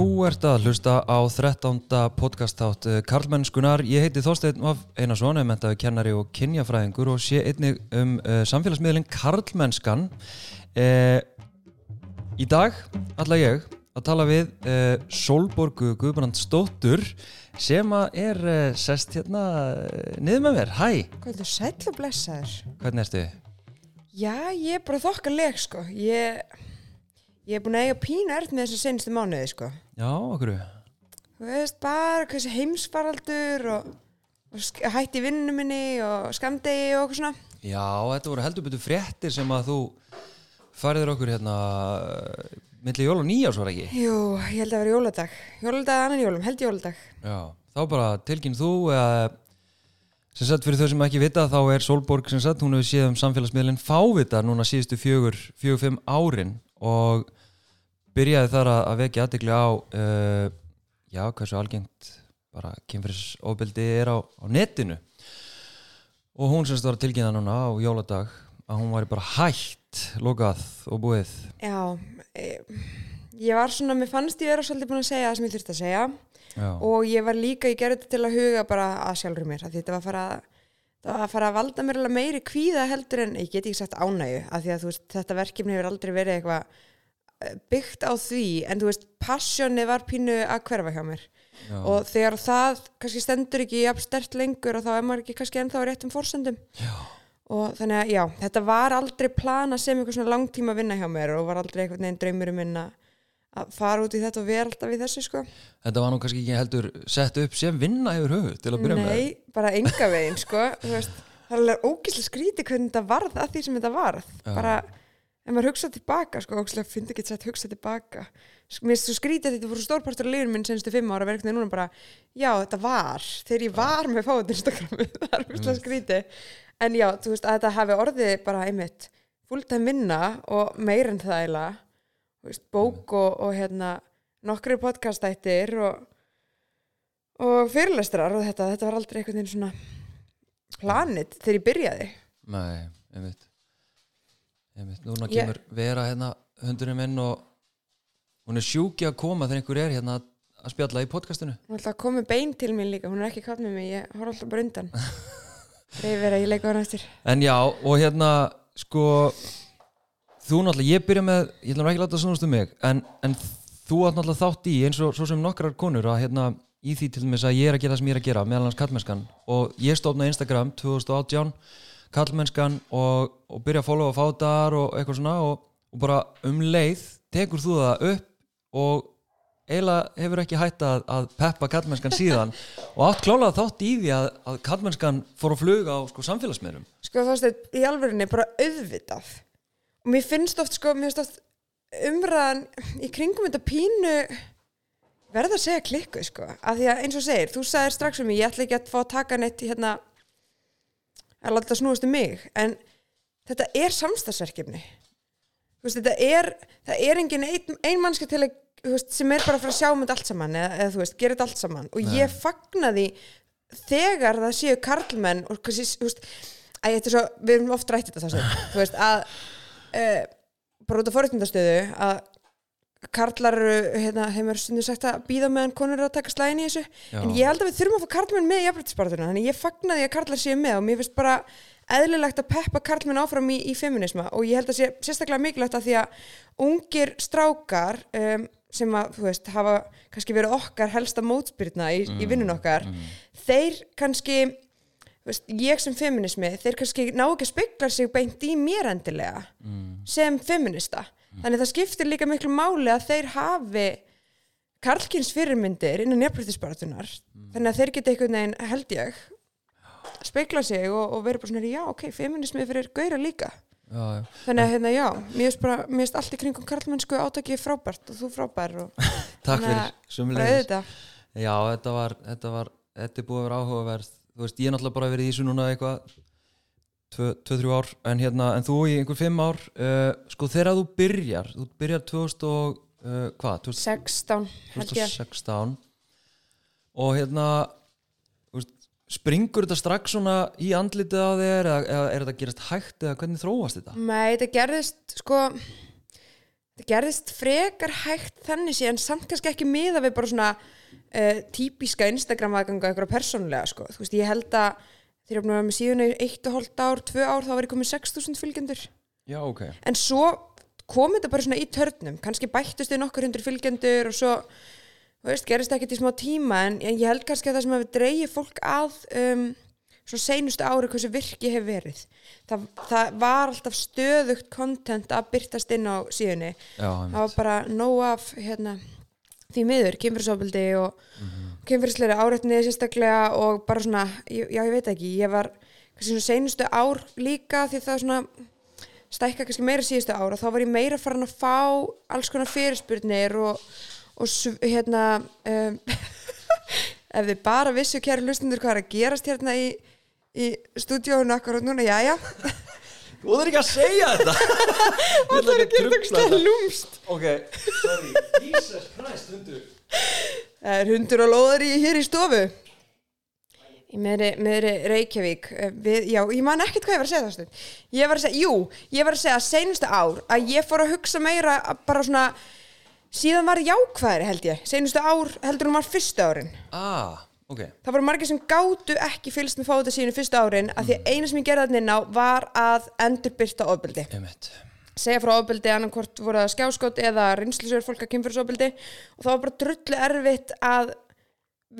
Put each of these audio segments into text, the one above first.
Þú ert að hlusta á 13. podcastátt Karlmennskunar. Ég heiti Þorstein af Einarsson, mentaði kennari og kynjafræðingur og sé einnig um uh, samfélagsmiðlinn Karlmennskan. Uh, í dag ætla ég að tala við uh, Solborgu Guðbrandsdóttur sem er sest hérna niður með mér. Hæ! Hvað er þú sæll og blessaður? Hvernig ertu? Já, ég er bara þokkaleg sko. Ég, ég er búin að eiga pínu ert með þessu senstu mánuði sko. Já, okkur. Þú veist, bara hversi heimsfaraldur og, og hætti vinnunum minni og skamdegi og okkur svona. Já, þetta voru heldur betur fréttir sem að þú fariður okkur hérna milli jól og nýjás var ekki? Jú, ég held að vera jóladag. Jóladag annan jólum, held jóladag. Já, þá bara tilkynn þú eða sem sagt fyrir þau sem ekki vita þá er Solborg sem sagt, hún hefur séð um samfélagsmiðlinn fávita núna síðustu fjögur, fjögur, fimm árin og byrjaði þar að, að vekja aðdegli á uh, já, hversu algengt bara kynfyrirsofbildi er á, á netinu. Og hún sem sagt var að tilkynna núna á jóladag að hún væri bara hætt lokað og búið. Já, e, ég var svona, mér fannst ég vera svolítið búin að segja það sem ég þurfti að segja. Já, og ég var líka, ég gerði þetta til að huga bara að sjálfur mér, þetta var að fara það var að fara að valda mér meiri kvíða heldur en, ég get ekki sagt ánægju af því að þú veist, þetta verkefni hefur aldrei verið eitthvað byggt á því en þú veist, passjónið var pínu að hverfa hjá mér. Já, og þegar það kannski stendur ekki jafn stert lengur og þá er maður ekki kannski ennþá réttum forsendum. Já, og þannig að já, þetta var aldrei plana sem eitthvað svona langtíma vinna hjá mér og var aldrei eitthvað neginn draumur minn að að fara út í þetta og vera alltaf í þessu sko. Þetta var nú kannski ekki heldur sett upp sem vinna hefur höfu til að byrja með. Nei, bara enga veginn sko. Veist, Það er alveg ógíslega skrítið hvernig þetta varð að því sem þetta varð. Já. bara, ef maður hugsa tilbaka sko, ógíslega fyndi ekki sett hugsa tilbaka. Mér finnst svo skrítið að þetta voru stórpartur af lífun minn senstu fimm ára verkefni núna bara, já þetta var. Þegar ég var með fáið Instagrami það er ógíslega skrítið. En já, þú veist að þetta hafi orðið bara einmitt fulltime vinna og meir en það Þú veist, bók og, og hérna nokkri podcastættir og og fyrirlestrar og þetta, þetta var aldrei einhvern veginn svona planið þegar ég byrjaði. Nei, einmitt einmitt, núna kemur vera hérna hundurinn minn og hún er sjúki að koma þegar einhver er hérna að spjalla í podcastinu. Hún er alltaf að koma með bein til mín líka hún er ekki katt með mig, ég horf alltaf bara undan. Reyfir að ég leika hann eftir. En já, og hérna sko þú náttúrulega, ég byrja með ég ætla ekki að láta snúast um mig en, en þú átt náttúrulega þátt í eins og svo sem nokkrar konur að hérna í því til dæmis að ég er að gera það sem ég er að gera meðal hans kallmennskan og ég stofna Instagram 2018 kallmennskan og, og byrja að followa fátar og eitthvað svona og, og bara um leið tekur þú það upp og eiginlega hefur ekki hætt að, að peppa kallmennskan síðan. Og átt klálega þátt í því að, að kallmennskan fór að fluga á sko, samfélagsmiðlum. Sko þú veist, í alvörinni bara auðvitað. Og mér finnst oft sko, mér finnst oft umræðan í kringum þetta pínu verða að segja klikku sko, af því að eins og segir þú sagðir strax um mig, ég ætla ekki að fá að taka neitt hérna að láta það snúast um mig, en þetta er samstagsverkefni þetta er það er engin ein, ein mannska til að veist, sem er bara fara að sjá um þetta allt saman eða, eða þú veist, gera þetta allt saman. Og ég fagna því þegar það séu karlmenn og kannski, þú veist er svo, við erum oft rætt þetta þessu, þú veist, að uh, bara út af forréttindastöðu að karlar eru, hérna, er stundu sagt að býða meðan konur eru að taka slæðin í þessu. Já. en ég held að við þurfum að fá karlmenn með í jafnrættisbaratuna þannig ég fagna því að karlar séu með og mér finnst bara eðlilegt að peppa karlmenn áfram í, í feminisma og ég held að sé sérstaklega mikilvægt að því að ungir strákar um, sem að, þú veist, hafa kannski verið okkar helsta mótspyrna í, í vinnun okkar þeir kannski ég sem feminismi, þeir kannski ná ekki að spekla sig beint í mér endilega sem feminista þannig það skiptir líka miklu máli að þeir hafi karlkins fyrirmyndir innan nefnbrytisbaratunar þannig að þeir geta einhvern veginn held ég spekla sig og, og vera bara svona já ok, feminismi fyrir gaura líka. Já, já. þannig að hérna já, mér finnst allt í kringum karlmennsku átakið frábært og þú frábær og Takk fyrir, auðvitað. Já, þetta var, þetta var, þetta er búið að vera áhugaverð. Þú veist, ég er náttúrulega bara verið í þessu núna eitthvað 2-3 ár, en hérna, en þú í einhver 5 ár uh, Sko, þegar þú byrjar Þú byrjar 2000 og, uh, hvað, 2000 16 held ég 2016 Og hérna, veist, springur þetta strax svona í andlitið á þér eða, eða er þetta gerast hægt eða hvernig þróast þetta? Nei, þetta gerðist sko það gerðist frekar hægt þannig sé en samt kannski ekki miða við bara svona uh, típiska Instagram aðganga eitthvað persónulega sko. þú veist, ég held að þegar ég vera með síðan eitt og hálft ár, tvö ár þá var ég komið 6.000 fylgjendur. Já, ok. En svo kom þetta bara svona í törnum. Kannski bættust þið nokkur hundur fylgjendur og svo, þú veist, gerist ekkert í smá tíma en, en ég held kannski að það sem hefur dreigið fólk að um, svo seinustu ári hversu virki hefur verið. Það, það var alltaf stöðugt content að byrtast inn á Já, það var bara nóg af hérna, því miður, kynfyrirsofbildi og mm -hmm. Kynfyrirsleiri áreitni sérstaklega og bara svona, já ég veit ekki ég var kannski svona seinustu ár líka því það svona stækka kannski meira síðustu ár og þá var ég meira farin að fá alls konar fyrirspurnir og, og hérna um, ef þið bara vissu kæri hlustundur hvað er að gerast hérna í, í stúdíónu akkurat núna, jæja. Þú þarf ekki að segja þetta. Ég ætla ekki að trubla þetta. lúmst Ok, sorry. Jesus Christ, hundur Það er hundur og lóðar í hér í stofu? Í meðri, meðri Reykjavík. Eh, við, já, ég man ekkert hvað ég var að segja það stund. Ég var að segja, jú, ég var að segja seinustu ár að ég fór að hugsa meira bara svona, síðan var jákvæðri held ég, seinustu ár heldur hún var fyrstu árin. Ah, ok. Það voru margir sem gátu ekki fylgst með fóta sínu fyrstu árin að því að eina sem ég gerði þarna inn á var að endurbyrta ofbeldi. Emmett segja frá ofbeldi annarkvort voru það skjáskot eða reynslusögur fólk að kynfyrirsofbeldi og það var bara drullu erfitt að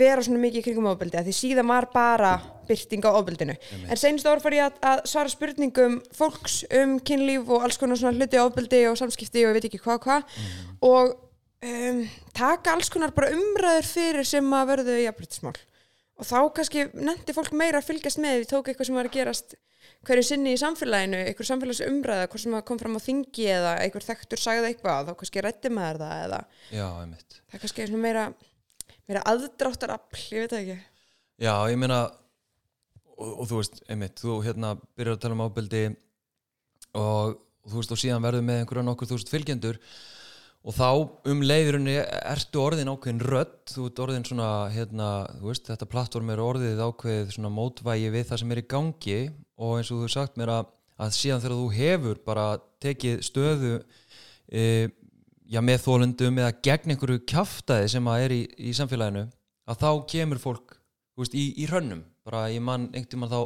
vera svona mikið í kringum ofbeldi að því síðan var bara byrting á ofbeldinu. En senast ára fór ég að, að svara spurningum fólks um kynlíf og alls konar svona hluti ofbeldi og samskipti og ég veit ekki hvað hvað. Og um, taka alls konar bara umræður fyrir sem að verðu jafnbrytismál og þá kannski nefndi fólk meira að fylgjast með við tók eitthvað sem var að gerast hverju sinni í samfélaginu, einhver samfélagsumræða hvort sem kom fram á þingi eða einhver þekktur sagði eitthvað, þá kannski rætti maður það eða Já, Emmett það er kannski meira meira aðdráttarafl, ég veit ekki. Já, ég meina og, og þú veist, einmitt, þú hérna byrjar að tala um ábyldi og, og þú veist, og síðan verður með einhverja nokkur þúsund fylgjendur og þá um leiðurinni ertu orðin ákveðin rödd, þú ert orðin svona hérna, þú veist, þetta plattform er orðið ákveðið svona mótvægi við það sem er í gangi og eins og þú hefur sagt mér að, að síðan þegar þú hefur bara tekið stöðu e, já, með þólundum eða gegn einhverju kjaftaði sem að er í, í samfélaginu að þá kemur fólk veist, í, í hrönnum. Bara ég mann einhvern tímann þá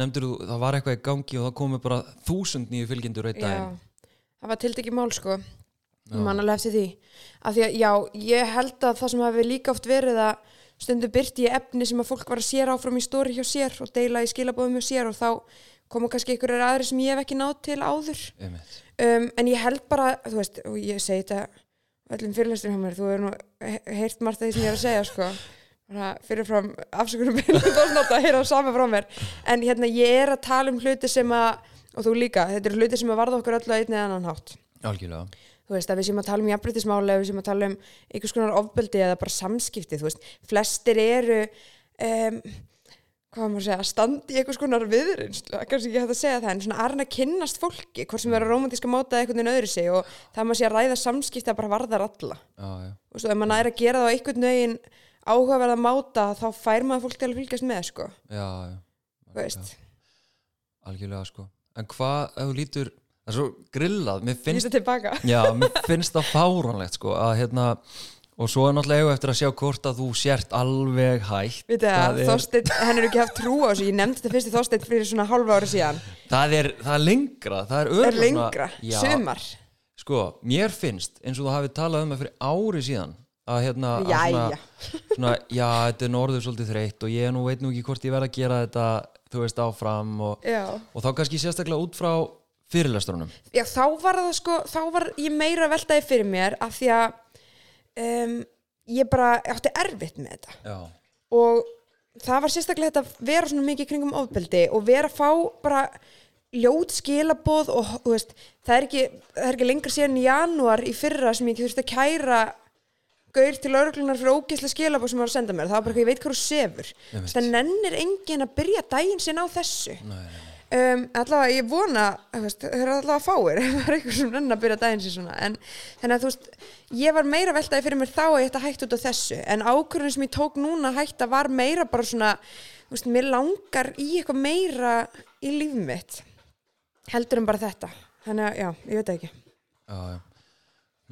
nefndur þú, það var eitthvað í gangi og það komið bara þúsund nýju fylgjendur einn daginn. Það var tiltekið mál sko. Ég man alveg eftir því. Af því að já, ég held að það sem hafi líka oft verið að stundu byrti ég efni sem að fólk var að sér áfram í stóri hjá sér og deila í skilabóðum hjá sér og þá komu kannski einhverjar aðri sem ég hef ekki nátt til áður. Um, en ég held bara, þú veist, og ég segi þetta öllum fyrirlestur hjá mér, þú hefur nú he- heyrt margt af því sem ég er að segja, sko. Fyrirfram afsökunum að heyra sama frá mér. En hérna, ég er að tala um hluti sem að og þú líka, þetta eru hluti sem að varða okkur öllu að einn eða annan hátt. Algjörlega þú veist, að við séum að tala um jafnbreytismáli við séum að tala um einhvers konar ofbeldi eða bara samskipti, þú veist, flestir eru um, hvað maður að segja, standi í einhvers konar viðreynslu, kannski ekki hægt að segja það en svona arna kynnast fólki, hvort sem vera romantíska móta eða einhvern veginn öðru sig og það maður sé að ræða samskipti að bara varðar alla. Veist, og ef maður er að gera það á einhvern veginn áhugaverða máta, þá fær maður fólk til að fylgjast með, sko, já, já. algjörlega sko. En hvað, ef þú lítur, það er svo grillað mér finnst Já, mér finnst það fáránlegt sko að hérna og svo er náttúrulega eigu eftir að sjá hvort að þú sért alveg hægt að er- Þorsteinn, hann er ekki haft trú á þessu, ég nefndi þetta fyrst í Þorsteinn fyrir svona hálfa ári síðan. Það er, það er lengra, það er er lengra, já, sumar? Sko, mér finnst eins og þú hafið talað um það fyrir ári síðan að hérna að svona, svona, já, þetta er norður svolítið þreytt og ég nú veit nú ekki hvort ég verð að gera þetta þú veist áfram og, og þá kannski sérstaklega út frá fyrirlestrunum Já, þá var það sko, þá var ég meira að veltaði fyrir mér af því að um, ég bara átti erfitt með þetta. Já, og það var sérstaklega þetta að vera svona mikið kringum ofbeldi og vera að fá bara ljót skilaboð og veist, það er ekki, það er ekki lengra síðan í janúar í fyrra sem ég þurfti að kæra gaur til örglunar fyrir ógeðslega skilaboð sem var að senda mér, það var bara ekki, ég veit hvað þú sefur. Einmitt. það nennir enginn að byrja daginn sinn á þessu. Nei, nei. Um, allavega ég vona veist, það er allavega fáir ef það er eitthvað sem nenn að byrja daginn svona. En þannig að þú veist, ég var meira veltaði fyrir mér þá að ég ætti að hætta út af þessu. En ákvörðin sem ég tók núna að hætta var meira bara svona, þú veist, mér langar í eitthvað meira í líf mitt heldur en bara þetta. Þannig að já, ég veit ekki. Já, já.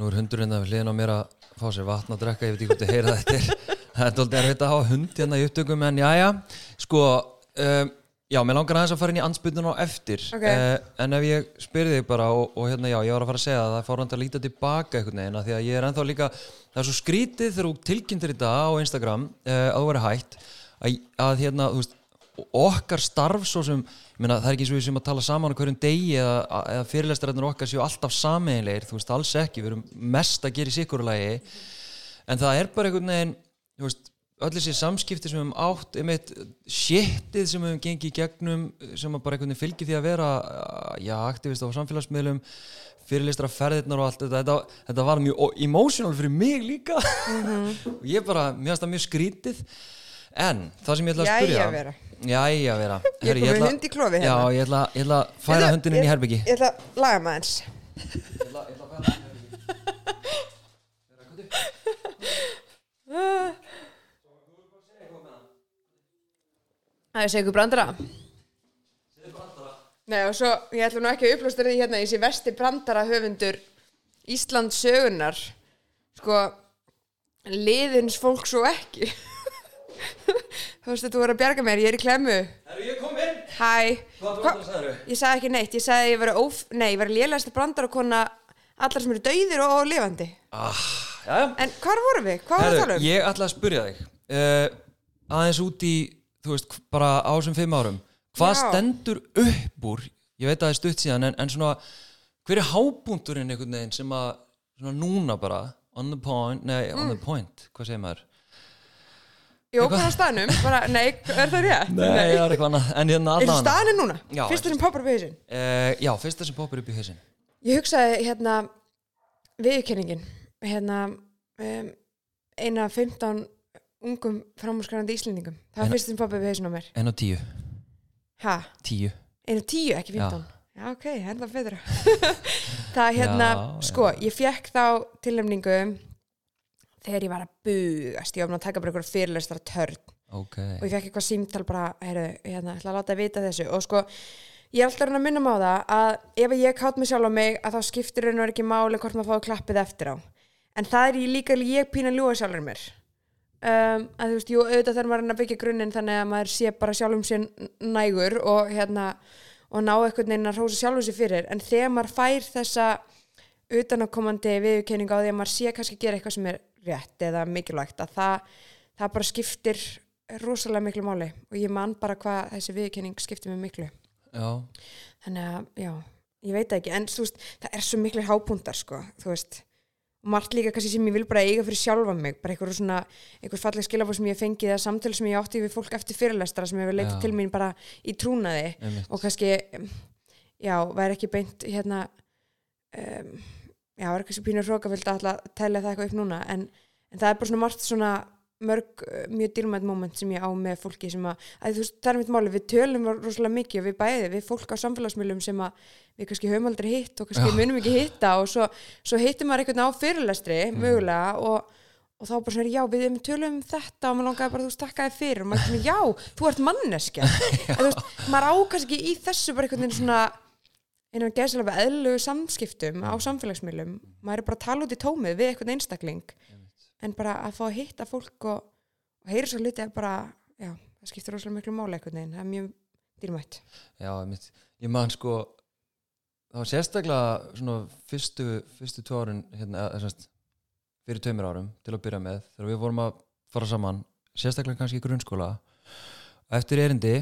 Nú er hundurinn að við hliðin á mér að fá sér vatn að drekka, ég veit ekki hvort þið heyra þetta Það er doldið erfitt að hafa hund hérna í upptökum en jæja, sko um, já, mér langar aðeins að fara inn í ansbytun á eftir Ok. uh, en ef ég spyrir þig bara og, og hérna já, ég var að fara að segja að það er fórhandi að líta tilbaka einhvern veginn, því að ég er ennþá líka það er svo skrítið þegar þú tilkynntir þetta á Instagram uh, að þú verið hætt að, að hérna, þú veist okkar starf svo sem meina, það er ekki svo við sem að tala saman á hverjum degi eða, eða fyrirlestararnir okkar séu alltaf sameinlegir, þú veist, alls ekki við erum mest að gera í sikurulagi en það er bara einhvern veginn öll þessi samskipti sem við höfum átt einmitt shitið sem við höfum gengið í gegnum sem bara einhvern veginn fylgir því að vera já, aktivist á samfélagsmiðlum fyrirlistra ferðirnar og allt þetta, þetta, þetta var mjög emotional fyrir mig líka. Og ég bara, mér finnst það mjög skrítið en það sem ég ætla að spyrja Jæja vera. Jæja vera. Ég er Herri, komið hund í klofi Já, hérna. ég ætla, ég ætla að færa Veitu, hundin inn í ég- herbyggi Ég ætla að laga maður eins Ég ætla, ég ætla að færa hundin í herbyggi Það er segur brandara. Nei og svo ég ætla nú ekki að upplósta því hérna í þessi vesti brandara höfundur Íslands sögunar sko liðins fólk svo ekki. Þú veist að þú voru að bjarga mér, ég er í klemmu Herru, ég kom inn. Hæ, Hvað Hva- brandara sagðirðu? ég sagði ekki neitt, ég sagði að ég veri óf, nei, ég veri lélægsta brandara kona allar sem eru dauðir og, og lifandi. Ah, já En hvar vorum við? Hvað vorum við að tala um? ég ætla að spyrja þig. Uh, aðeins út í þú veist, bara á þessum fimm árum hvað Já. stendur upp úr ég veit að það er stutt síðan en, en svona hver er hábúnturinn einhvern veginn sem að svona núna bara on the point, nei, on Mm. the point hvað segir maður? Jó, hvað á staðnum? Bara, nei, er það rétt? Nei, það er eitthvað annað en hérna Er það allan staðinu núna? Já, Fyrsta sem poppar upp í hausinn? uh, Já, fyrsta sem poppar upp í hausin Ég hugsaði hérna viðkenningin hérna um, eina af 15 ungum framhúsgrænandi íslendingum. Það var fyrsta sem upp í hausinn á mér. En á tíu, Ha? tíu. Einu tíu, ekki Já. 15? Já, ok, hérna betra Það hérna, Já, já. sko, ég fekk þá tilnefningu þegar ég var að bugast. Ég búin að taka bara einhverja fyrirlestra törn. Ok, og ég fekk eitthvað símtal bara, heyrðu, hérna, ætla að láta að vita þessu. Og sko, ég er alltaf að minna á það að ef ég kátt mig sjálf á mig að þá skiptir raun og veru ekki máli hvort maður fáið klappið eftir á. En það er ég líka ég pína ljúa sjálfur mér um, að þú veist, jú, auðvitað þarf maður að byggja grunninn þannig að maður sé bara sjálfum sér nægur og hérna og ná eitthvað neina að rósa sjálfum sér fyrir. En þegar maður fær þessa utanakomandi viðurkenningu á því að maður sé kannski gera eitthvað sem er rétt eða mikilvægt að það, það bara skiptir rosalega miklu máli. Og ég man bara hvað þessi viðurkenning skiptir mig miklu. Já. Þannig að, já, ég veit ekki. En þú veist, það er svo miklu hápúntar sko, þú veist margt líka kannski sem ég vil bara eiga fyrir sjálfa mig bara einhver svona, einhver falleg skilafór sem ég fengið eða samtölu sem ég átti við fólk eftir fyrirlestra sem hefur leitað Já. til mín bara í trúnaði einmitt. og kannski já, væri ekki beint hérna um, já, væri kannski pínur hrókafild að telja það eitthvað upp núna en, en það er bara svona margt svona mörg uh, mjög dýrmætt moment sem ég á með fólki sem að, að þú veist, það er mitt máli við tölum rosalega mikið og við bæði, við fólk á samfélagsmiðlum sem að við kannski höfum aldrei hitt og kannski Já. munum ekki hitta og svo, svo hittum maður einhvern á fyrirlestri mögulega og og þá bara svona, já, við tölum um þetta og maður langaði bara, þú veist, takka þið fyrir og maður er svona, já, þú ert manneskja. En þú veist, maður á kannski í þessu bara einhvern veginn svona innan gæðslega eðlulegu samskiptum á samfélagsmiðlum, maður er bara að tala út í tómið við einhvern einstakling en bara að fá að hitta fólk og, og heyra svo liti er bara, já, það skiptir rosalega miklu máli einhvern veginn, það er mjög dýrmætt. Já, einmitt. ég man sko það var sérstaklega svona fyrstu, fyrstu tvö árin hérna, fyrir tveimur árum til að byrja með þegar við vorum að fara saman sérstaklega kannski í grunnskóla. Eftir erindi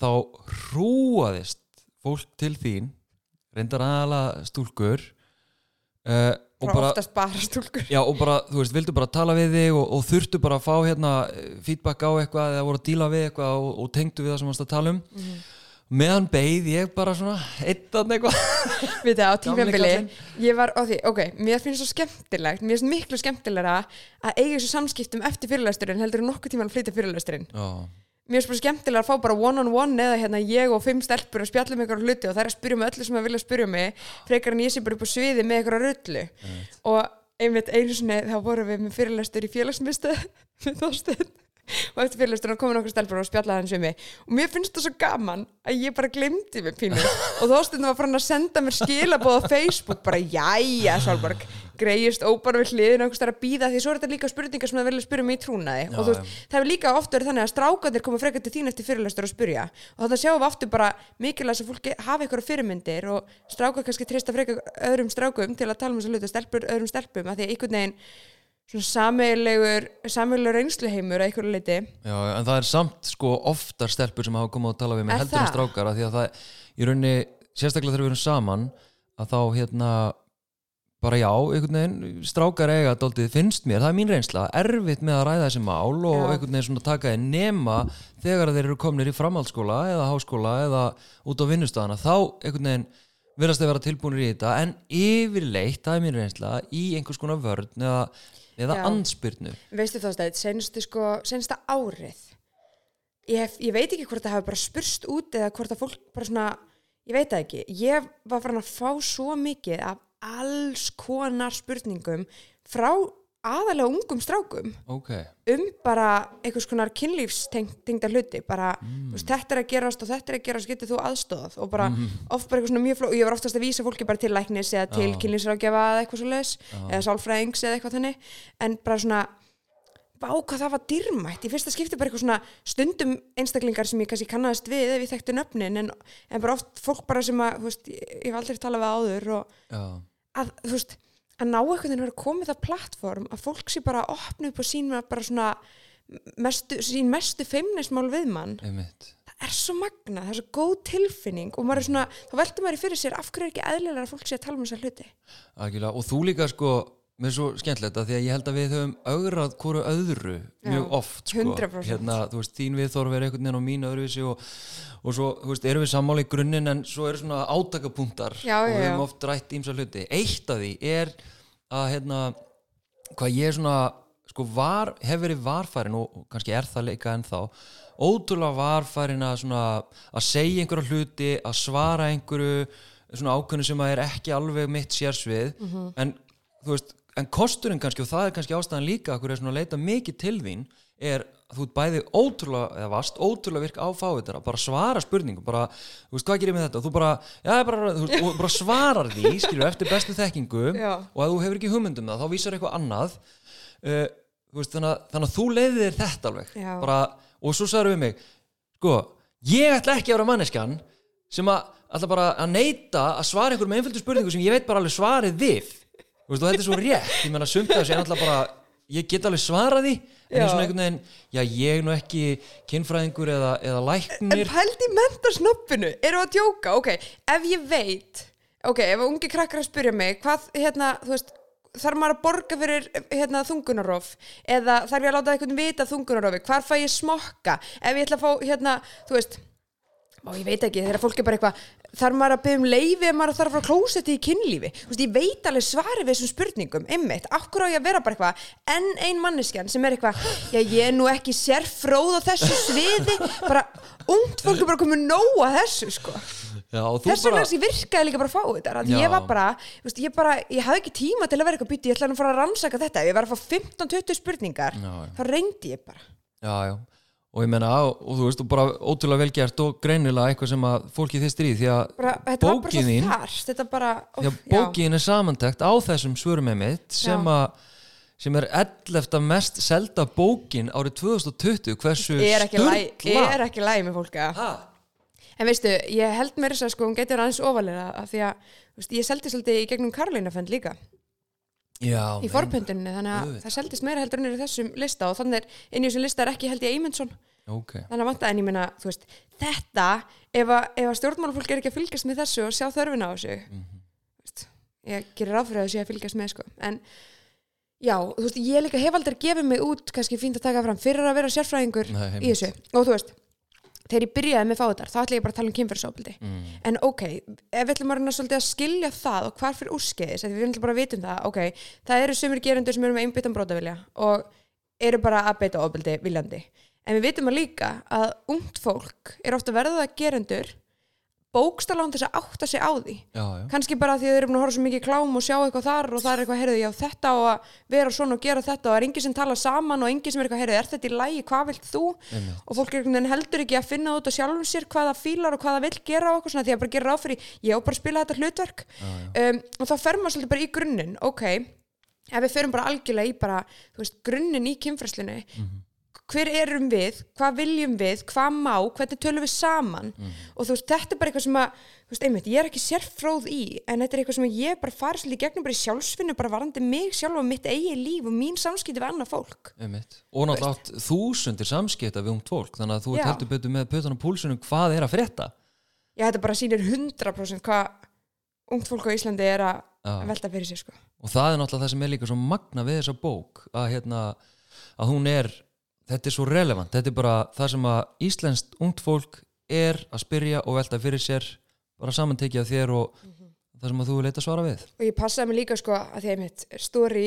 þá hrúaðist fólk til þín reyndar aðala stúlkur uh, og bara oftast bara stúlkur. Já, og bara, þú veist, vildu bara tala við þig og, og þurftu bara að fá hérna feedback á eitthvað eða voru að díla við eitthvað og, og tengdu við það sem varst að tala um. Meðan beið ég bara svona eittan eitthvað. Við það á tífjambili ég var á því, ok, mér finnst svo skemmtilegt mér finnst miklu skemmtilegra að eiga þessu samskiptum eftir fyrirlæsturinn heldur en nokkuð tíma að flytja fyrirlæsturinn Já, mér finnst bara skemmtilega að fá bara one on one eða hérna ég og fimm stelpur að spjalla um einhverja hluti og það er að spyrja mig öllu sem það vilja spyrja mig frekar en ég sé bara upp á sviði með einhverja rullu. Og einmitt einu sinni þá vorum við með fyrirlæstur í félagsmyndstu með þósteinn og eftir fyrirlistur komin okkur stelpur og spjallaði hans við mig. Og mér finnst það svo gaman að ég bara glemdi mig pínu. Og þá stundum var hann að senda mér skilabóð á Facebook bara jæja Sálborg greiðist óbara við hliðin og þar að býða því svo er þetta líka spurningar sem það vilja spyrja mig í trúnaði. Já, og þú veist, það hefur líka oft verið þannig að strákandir koma frekar til þín eftir fyrirlestur og spyrja. Og þannig sjáum við aftur bara mikilvæg sem fólki hafa ykkur fyrirmyndir og strákar kannski treysta frekar öðrum strákum til að tala um þess að hluta stelpur öðrum stelpum að því að einhvern veginn sameilegur sameilegur reynsluheimur að einhverju leiti Já, en það er samt sko oftar stelpur sem hafa komið að tala við Er heldur en strákar af því að það í rauninni, sérstaklega þegar við erum saman að þá hérna bara já, einhvern veginn strákar eiga dóltið finnst mér, það er mín reynsla erfitt með að ræða þessi mál og Já. einhvern veginn svona taka þeir nema þegar þeir eru komnir í framhaldsskóla eða háskóla eða út á vinnustafana þá einhvern veginn verðast þeir vera tilbúinir í þetta en yfirleitt, það er mín reynsla í einhvers konar vörn eða, eða Já. andspyrnu veistu þá stæðið, senstu sko sensta árið ég, hef, ég veit ekki hvort það hafa bara spurst út eða hvort að fólk bara svona ég veit það ekki, ég var farin að fá svo mikið af alls konar spurningum frá aðalega ungum strákum. Ok, um bara einhvers konar kynlífstengda hluti bara, þú veist, þetta er að gerast og þetta er að gerast, getur þú aðstóðað og bara oft bara eitthvað svona mjög fló, og ég var oftast að vísa fólki bara til læknis eða til Já. kynlífsráðgjafa eða eitthvað svo leis, eða sálfræðings eða eitthvað þannig, en bara svona bá hvað það var dýrmætt. Í fyrsta skipti bara eitthvað svona stundum einstaklingar sem ég kannski kannast við ef ég þekkti nöfnin en, en bara oft fólk bara sem að, veist, ég, ég að, þú veist, að ná einhvern veginn að vera komið það plattform að fólk sé bara að opna upp og sín með bara svona mestu, sín mestu feimnismál við mann. Einmitt. Það er svo magna, það er svo góð tilfinning og maður er svona, þá veldur maður í fyrir sér af hverju er ekki eðlilega að fólk sé að tala um þessar hluti. Algjörlega, og þú líka sko mér er svo skemmtilegt að því að ég held að við höfum augrað hvora öðru mjög Já, oft sko. 100%. hérna, þú veist, þín viðþorf er einhvern veginn á mín öðruvísi og, og svo, þú veist, erum við sammála í grunninn en svo eru svona átakapunktar Já, og já, við já. höfum oft rætt ímsa hluti eitt af því er að hérna, hvað ég svona sko var, hef verið varfærin og, og kannski er það líka ennþá ótrúlega varfærin að svona að segja einhverja hluti, að svara einhverju svona ákveðnu sem að er ekki alveg mitt sérsvið Mhm. en þú veist, en kosturinn kannski og það er kannski ástæðan líka að hverju er svona að leita mikið til þín er að þú ert bæði ótrúlega, eða vast, ótrúlega virk á fávittara, bara svara spurningum bara, þú veist, hvað gerir með þetta? Og þú bara, já, bara, þú bara svarar því skilur, eftir bestu þekkingu Já. og ef þú hefur ekki hugmyndum það, þá vísar eitthvað annað uh, þú veist, þannig, að- þannig að þú leiðir þér þetta alveg bara, og svo sagður við mig sko, ég ætla ekki að vera manneskjan sem að ætla bara að neita að svara einhverjum einföldu spurningu sem ég veit bara alveg svarið við veist, þetta er svo rétt, ég menna sumt þessu er alltaf bara, ég get alveg svarað því en Já. og einhvern veginn, já ég er nú ekki kynfræðingur eða, eða en læknir pældi í mentasnoppinu, eru að djóka? Ok, ef ég veit ok, ef ungi krakkar að spyrja mig hvað, hérna, þú veist þarf maður að borga fyrir hérna, þungunarof eða þarf ég að láta einhvern vita þungunarofi, hvar fæ ég smokka? Ef ég ætla að fá, hérna, þú veist og ég veit ekki, þegar fólk er bara eitthvað þarf maður að byggja um leifi ef maður þarf að fara að klósetti í kynlífi, veist, ég veit alveg svari við þessum spurningum, einmitt, akkur á ég að vera bara eitthvað, enn ein manneskjan sem er eitthvað, já ég er nú ekki sérfróð á þessu sviði, bara ungt fólk er bara komið nóg að þessu sko, já, og þú þess vegna bara, virkaði líka bara að fá þetta, ég var bara veist, ég bara, ég hafði ekki tíma til að vera eitthvað bytti, ég ætlaði að fara að rannsaka þetta, ef ég var að fá 15-20 spurningar, Já, já. þá reyndi ég bara. Já, já og ég menna, og, þú veist, og bara ótrúlega velgjert og greinilega eitthvað sem að fólki þistir í því að var bara því að bókin er samantekt á þessum svörum mitt sem að sem er 11. mest selda bókin árið 2020 hversu er læ, sturla? er ekki lægi með fólk að ha? en veistu, ég held mér þess að sko hún getur aðeins ofalega af því að veist, ég seldi svolítið í gegnum Karlínafend líka já, í forpöndunni, þannig að það seldist meira heldur en er í þessum lista og þannig er inn í þessum lista er ekki held ég Eymundsson. Ok, þannig að vanta en ég meina, þú veist þetta, ef að, að stjórnmálafólk er ekki að fylgjast með þessu og sjá þörfina á þessu Mhm. veist, ég gerir ráð fyrir að þessu að fylgjast með sko. en já, þú veist, ég líka hef aldrei gefið mig út, kannski fínt að taka fram fyrir að vera sérfræðingur Nei, í þessu. Og þú veist, þegar ég byrjaði með fáðar þá ætla ég bara að tala um kynfyrirsofbildi mm. en ok, ef við ætlum að reyna svolítið að skilja það og hvar fyrir úrskeiðis, við ætlum bara að vita um það ok, það eru sumir gerendur sem eru með einbyttan brotavilja og eru bara að beita ofbeldi viljandi, en við vitum að líka að ungt fólk er ofta verða gerendur bókstala án þess að átta sig á því já, já, kannski bara því að þeir eru búin að horfa svo mikið klám og sjá eitthvað þar og það er eitthvað, heyrðu, já þetta og að vera svona og gera þetta og það er enginn sem tala saman og enginn sem er eitthvað, heyrðu, er þetta í lægi, hvað vilt þú? einmitt. og fólk er heldur ekki að finna út á sjálfum sér hvað það fílar og hvað það vill gera og okkur svona því að bara gera ráð fyrir, ég á bara spila þetta hlutverk Já, já. um, og þá fer maður svolítið bara í grunninn ok, ef við förum bara algjörlega í bara, þú veist, grunninn í kynfræslinu Mhm. Hver erum við, hvað viljum við hvað má, hvernig tölum við saman Mhm. og þú veist, þetta er bara eitthvað sem að þú veist, einmitt, ég er ekki sérfróð í en þetta er eitthvað sem ég bara farið svolítið gegnum bara í sjálfsvinnu, bara varandi mig sjálf og mitt eigi líf og mín samskipti við annað fólk Einmitt. og náttúrulega átt þúsundir samskipta við ungt fólk þannig að þú ert heldur betur með pötan á púlsunum hvað er að frétta já, þetta bara sýnir 100% hvað ungt fólk á Íslandi er að Já. velta fyrir sér sko. og það er náttúrulega það sem er líka svo magna við þessa bók að, hérna, að hún er þetta er svo relevant, þetta er bara það sem að íslenskt ungt fólk er að spyrja og velta fyrir sér bara samantekið af þér og það sem að þú leita svara við. Og ég passaði mig líka sko að því að mitt story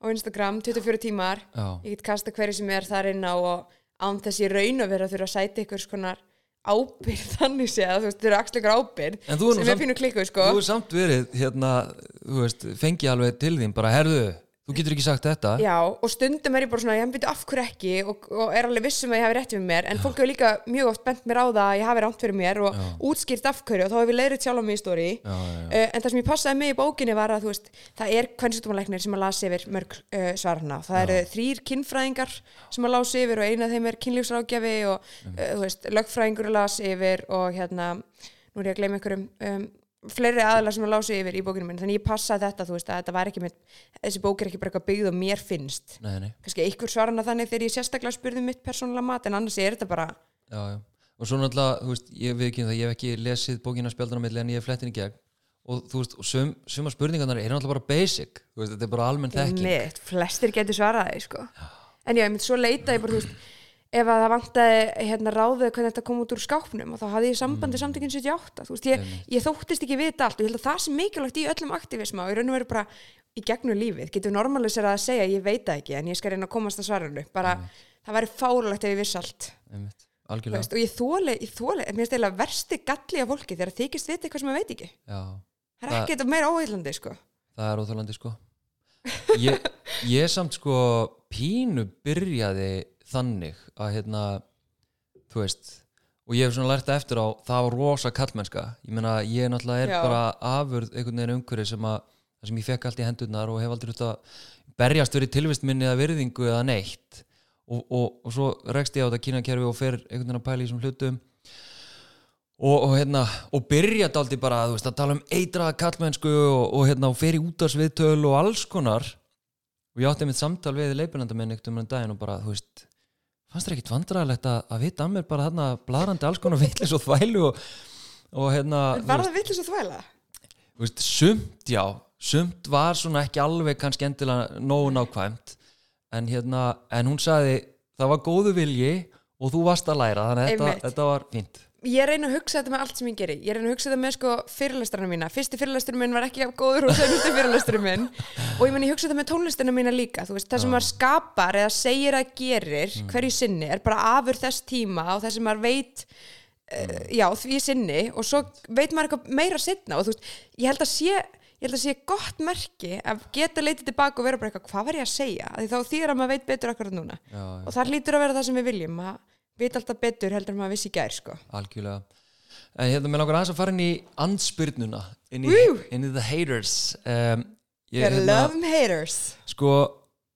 á Instagram 24 tímar Já, ég get kasta hverju sem er þar inn á og án þess ég raun að vera að þurfa að sæta ykkur skonar ábyrð þannig sé að þú veist, þau eru axla ykkur ábyrð sem samt- pínu klikkuð sko. þú er samt verið hérna, þú veist, fengi alveg til þín bara herðu, þú getur ekki sagt þetta. Já, og stundum er ég bara svona, ég byrju af hverju ekki? Og, og er alveg vissum að ég hafi rétt fyrir mér en fólk hefur líka mjög oft bent mér á það að ég hafi ránt fyrir mér og Já. útskýrt af hverju og þá hefur ég leiðrið sjálf á mig í stóri Já, já, já. Uh, en það sem ég passaði mig í bókinni var að veist, það er kvennsjúkdómalæknir sem að lasi yfir mörg uh, svarna það eru þrýr kinnfræðingar sem að lasi yfir og eina af þeim er kynlífsrákjafi og uh, veist, lögfræðingur lasi yfir og hérna, nú er ég að gleyma einhverjum um, fleiri aðalar sem að lási yfir í bókinu minn þannig ég passaði þetta, þú veist, að þetta var ekki með, þessi bók er ekki bara eitthvað byggð og mér finnst. Nei, nei, kannski einhver svarna þannig þegar ég sérstaklega spurði mitt persónulega mat en annars er þetta bara já, já. Og svo náttúrulega, þú veist, ég við ekki það ég hef ekki lesið bókina spjaldan á milli en ég hef flettin í gegn. Og þú veist, og sum, suma spurningarnar er náttúrulega bara basic, þú veist, þetta er bara almenn þekking. Flestir getur svarað því sko. en já, ef að það vantaði hérna ráðið hvernig þetta kom út úr skápnum og þá hafði ég sambandi mm. samtökinn 78 þú veist, ég, ég þóttist ekki vita allt og ég held að það sem mikilvægt í öllum aktivisma og í raun og veru bara í gegnum lífið, getur normalisera að segja ég veit það ekki en ég skal reyna að komast að svarinu. Bara, það væri fárlegt ef ég viss allt. Einmitt, veist, og ég þóli, ég þóli, mér finnst eiginlega versti galli af fólki þegar þykist vita eitthvað sem maður veit ekki. Já, það er Það- ekkert meira óheillandi sko. það er óþjólandi sko. Ég, ég samt sko pínu byrjaði þannig að hérna þú veist og ég hef svona lært eftir á það var rosa kallmennska. Ég meina ég náttúrulega er Já. bara afurð einhvern veginn umhverju sem að sem ég fekk allt í hendurnar og hef aldrei út að berjast fyrir tilvist minni eða virðingu eða neitt. Og, og, og svo rekst ég á þetta kínakerfi og fer einhvern veginn að pæla í þessum hlutum. Og, og hérna og byrja daldi bara veist, að tala um eitraða kallmennsku og, og hérna og fer í útarsviðtöl og alls konar. Og ég átti mitt samtal við leipinanda minn eitt um enn daginn og bara þú veist fannst þér ekkit vandræðilegt að, að vita að mér bara þarna bladrandi alls konar vitlis og þvælu og, og hérna en var það vitlis að þvæla? veist, sumt já sumt var svona ekki alveg kannski endilega nógu nákvæmt en hérna, en hún sagði það var góðu vilji og þú varst að læra þannig að þetta, þetta var fínt ég reyna að hugsa þetta með allt sem ég geri. Ég reyna að hugsa þetta með sko fyrirlestrana mína. Fyrsti fyrirlesturinn minn var ekki jafn góður og senasti fyrirlesturinn minn. Og ég meni ég hugsa þetta með tónlistina mína líka. Veist, það sem maður skapar eða segir að gerir hverju sinni er bara afur þess tíma og það sem maður veit uh, já, því sinni. Og svo veit maður eitthvað meira setna og þú veist, ég held að sé ég held að sé gott merki að geta leitið tilbaka og vera bara eitthvað, hvað var ég að segja? Af því þá þýðir að maður veit betur akkurat núna. Já, já. og það hlýtur að vera það sem við viljum að vita alltaf betur heldur en maður vissi gær sko. algjörlega. En hérna með langar aðeins að fara inn í andspyrnuna inn í, inn í the haters. Um, ég, Gotta love them haters. Sko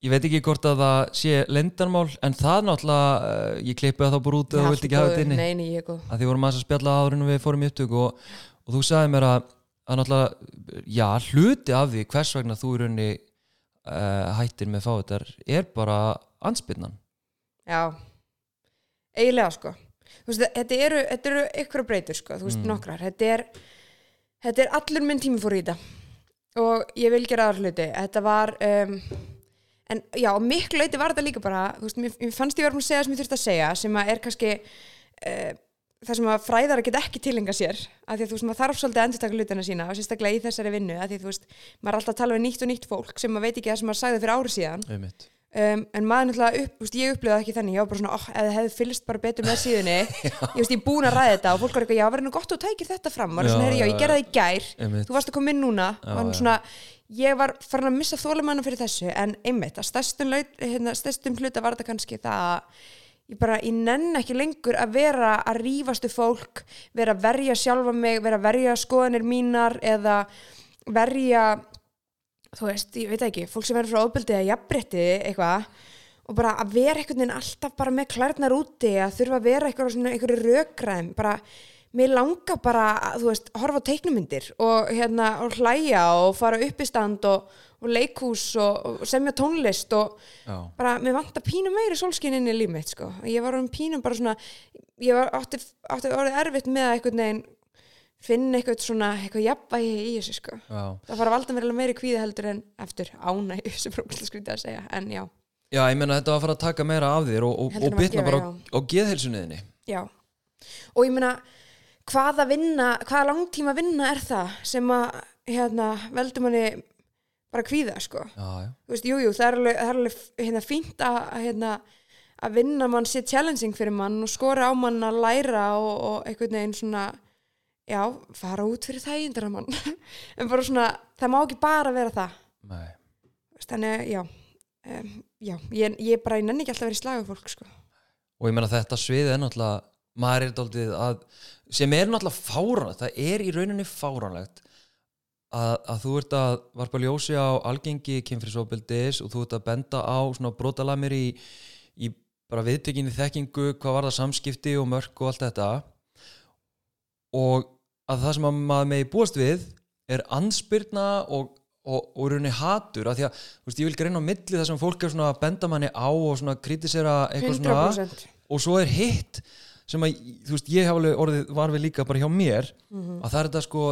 ég veit ekki hvort að það sé lendarmál en það náttúrulega uh, ég klippi það þá bara út eða þú vilt ekki hafa þetta inni. Nei, nei, ég er að því vorum aðeins að spjalla áður en við fórum í upptöku og, og þú sagði mér að, að náttúrulega, já, hluti af því hvers vegna þú í rauninni uh, hættir með fáiðar er bara anspyrnan Já, eiginlega sko. Veist, þetta eru, eru ykkur breytur sko, þú veist, Mm. nokkrar. Þetta er, þetta er allur minn tími fór í þetta. Og ég vil gera aðra hluti. Þetta var um, en já, miklu leiti var þetta líka bara þú veist, mér, mér fannst ég verið að segja sem ég þurfti að segja sem að er kannski uh, það sem að fræðara get ekki tilenga sér af því að þú veist, maður þarf svolítið að endurtaka hlutina sína og sérstaklega í þessari vinnu, af því að þú veist maður er alltaf að tala við nýtt og nýtt fólk sem maður veit ekki það sem maður sagði fyrir ári síðan. Einmitt. Um, en maður náttúrulega upp, veist, ég upplifði það ekki þannig. Ég var bara svona, oh, það hefði fylgst bara betur með síðunni. Ég veist, ég er búin að ræða þetta og fólk var eitthvað, já, verður nú gott að þú tækir þetta fram? Maður er Já, svona, "Heyrðu, já, ég gerði það í gær. Einmitt. þú varst að koma inn núna. Já, og svona, ég var farin að missa þólumanna fyrir þessu, en einmitt að stærstum, laut, hérna, hluta var þetta kannski það að ég bara, ég nenn ekki lengur að vera að rífastu fólk vera að verja sjálfa mig, vera að verja skoðanir mínar eða verja þú veist, ég veit ekki, fólk sem verður frá ofbeldi eða jafnbretti eitthvað og bara að vera einhvern veginn alltaf bara með klærnar úti að þurfa að vera einhverju rökræðum, bara mér langar bara, að, þú veist, horfa á teiknumyndir og hérna, og hlæja og fara upp í stand og, og leikhús og, og semja tónlist og Já. bara, mér vantar pínum meiri sólskinn inn í líf mitt, sko, ég var um pínum bara svona, ég var átti, átti orðið erfitt með að einhvern veginn finna eitthvað svona, eitthvað jafnvægi í þessu, sko. Já. það fara valda mér alveg meiri kvíði heldur en eftir ánæg sem prófislega skrítið að segja en já, Já, ég meina þetta var að fara að taka meira af þér og, og, og gefa, bara á, já. á geðheilsunniðinni. Já. Og ég meina, hvaða vinna hvaða langtíma vinna er það sem að hérna, veldur manni bara kvíða, sko? Já, já, þú veist, jú, jú, það er alveg, það er alveg hérna, fínt að, hérna, að vinna mann sé challenging fyrir mann og skora á mann að læra og, og einhvern veginn svona já, fara út fyrir índra mann en bara svona, það má ekki bara vera það. Nei. Þannig, já um, já, ég, ég bara, ég nenni ekki alltaf að vera í slagu fólk, sko. Og ég meina þetta svið er náttúrulega maður er daldið að sem er náttúrulega fáránlegt, það er í rauninni fáránlegt að, að þú ert að varpa ljósi á algengi kynfrisofbildis og þú ert að benda á svona brotalamir í, í bara viðtekinni þekkingu, hvað var það samskipti og mörk og allt þetta. Og að það sem að maður megi búast við er anspyrna og, og, og rauninni hatur að því að, veist, ég vil greina á milli það sem fólk er svona að benda manni á og svona kritisera eitthvað svona 100% og svo er hitt sem að, þú veist, ég hef alveg orðið var við líka bara hjá mér Mhm. að það er þetta sko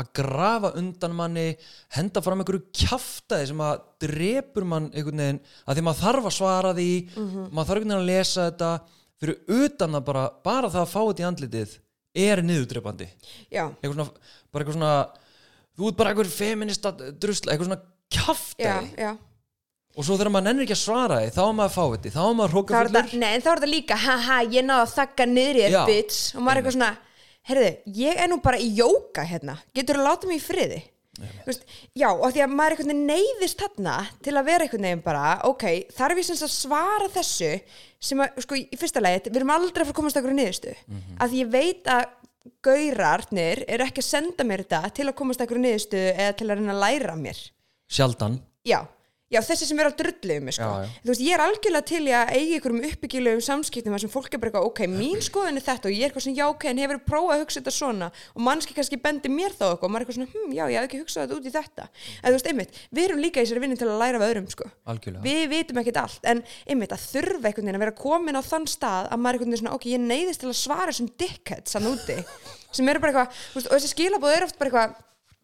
að grafa undan manni henda fram einhverju kjaftaði sem að drepur mann einhvern veginn að því maður þarf að svara því Mhm. maður þarf einhvern veginn að lesa þetta fyrir utan að bara, bara það að fá þetta í andlitið er niðurdrepandi. Já, eitthvað svona, bara eitthvað svona þú ert bara einhver feminista drusla eitthvað svona já, kjaftaði já. Og svo þegar maður nennir ekki að svara því þá er maður að fá þetta, þá er maður er hrókafullur nei, en þá er þetta líka haha, ég náðu að þakka niðri Já. þér bitch. Og maður er eitthvað svona, heyrðu, ég er nú bara í jóka hérna, getur þú að láta mig í friði veist, já, og því að maður einhvern veginn neyðist þarna til að vera einhvern veginn bara, ok, þarf ég sem að svara þessu sem að, sko, í fyrsta leið við erum aldrei að fara að komast okkur niðurstu mm -hmm. að ég veit að gaurarnir eru ekki að senda mér þetta til að komast okkur niðurstu eða til að reyna að læra mér. Sjaldan. Já, já, þessi sem er á drullu um mig, sko. Þú veist, ég er algjörlega til að eiga ykkur um uppbyggilegum samskiptum þar sem fólk er bara eitthvað, ok, mín skoðun er þetta og ég er eitthvað svona, já, ok, en hefur prófað að hugsa þetta svona? Og mannski kannski bendi mér þá eitthvað og maður er eitthvað svona, hm, já, ég hef ekki hugsað þetta út í þetta. En þú veist, einmitt, við erum líka í þessari vinni til að læra af öðrum, sko. Algjörlega. Við vitum ekkert allt, en einmitt að þurfa einhvern veginn að vera komin á þann stað að maður er veginn svona, ok,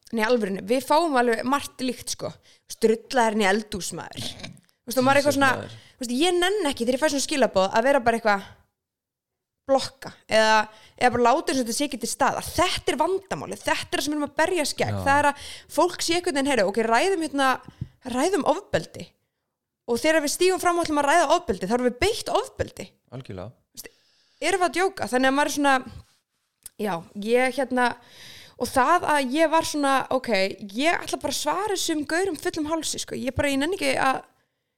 eitthvað og eitthvað nei, alvörinu, við fáum alveg margt líkt sko, strullaðurinn í eldúsmaður þú veist, og maður er eitthvað svona þú veist, ég nenn ekki þegar ég fæ svona skilabóð að vera bara eitthvað blokka eða, eða bara láta þess að þetta sé ekki til stað að þetta er vandamáli, þetta er það sem við erum að berja skegg, það er að fólk sé einhvern veginn, heyru, ok, ræðum hérna ræðum ofbeldi. Og þegar við stígum fram og ætlum að ræða ofbeldi þá erum við beitt ofbeldi. Algjörlega. Erum við að djóka, þannig að maður er svona já, ég hérna og það að ég var svona ok, ég ætla bara að svara þessum gaurum fullum hálsi, sko, ég bara, ég nenni ekki að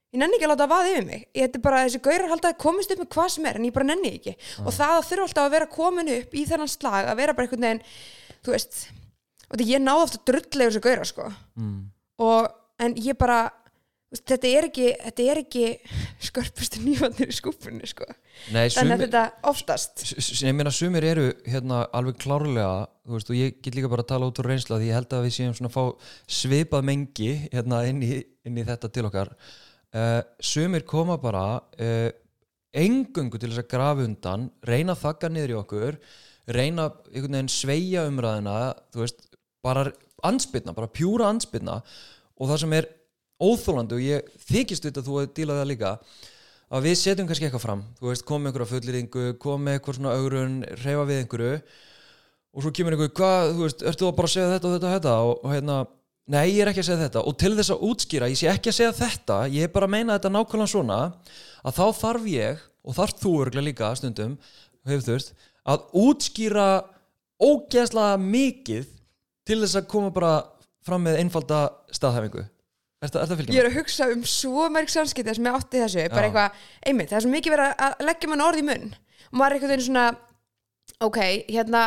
ég nenni ekki að láta að vaða yfir mig. Ég er bara, þessi gaurar halda að komist upp með hvað sem er en ég bara nenni ekki, og það að þurfa alltaf að vera komin upp í þennan slag, að vera bara einhvern veginn þú veist, og þetta ég náði ofta drullega þessu gaurar, sko. Mm. og, en ég bara þetta er ekki, þetta er ekki skörpustu nývandir í skúpunni, sko. Nei, þannig að þetta oftast. Ég meina sumir eru hérna alveg klárlega veist, og ég get líka bara að tala út úr reynsla því ég held að við séum svona að fá svipað mengi hérna inn í, inn í þetta til okkar. Uh, sumir koma bara uh, engungu til þess að grafa undan reyna að þakka niður í okkur reyna veginn sveia umræðina þú veist, bara anspyrna, bara pjúra anspyrna. Og það sem er óþólandi og ég þykist að þú að díla það líka að við setjum kannski eitthvað fram. Þú veist, komið einhverja fullýringu, komið eitthvað svona augrun, reyfa við einhverju og svo kemur einhver, hvað, þú veist, ertu að bara segja þetta og þetta og þetta? Og, og hérna, nei, ég er ekki að segja þetta. Og til þess að útskýra, ég sé ekki að segja þetta ég er bara að meina þetta nákvæmlega svona að þá þarf ég, og þarf þú örglega líka stundum, hefur þurft að útskýra ógeðslega mikið til þess að koma bara fram með einfalda staðhæfingu Er þetta að fylgja Ég er að hugsa um svo mörg samskipti sem ég átti þessu, bara Já. eitthvað, einmitt, það er svo mikið verið að leggja mann orð í munn. Og maður er eitthvað veginn svona, ok, hérna,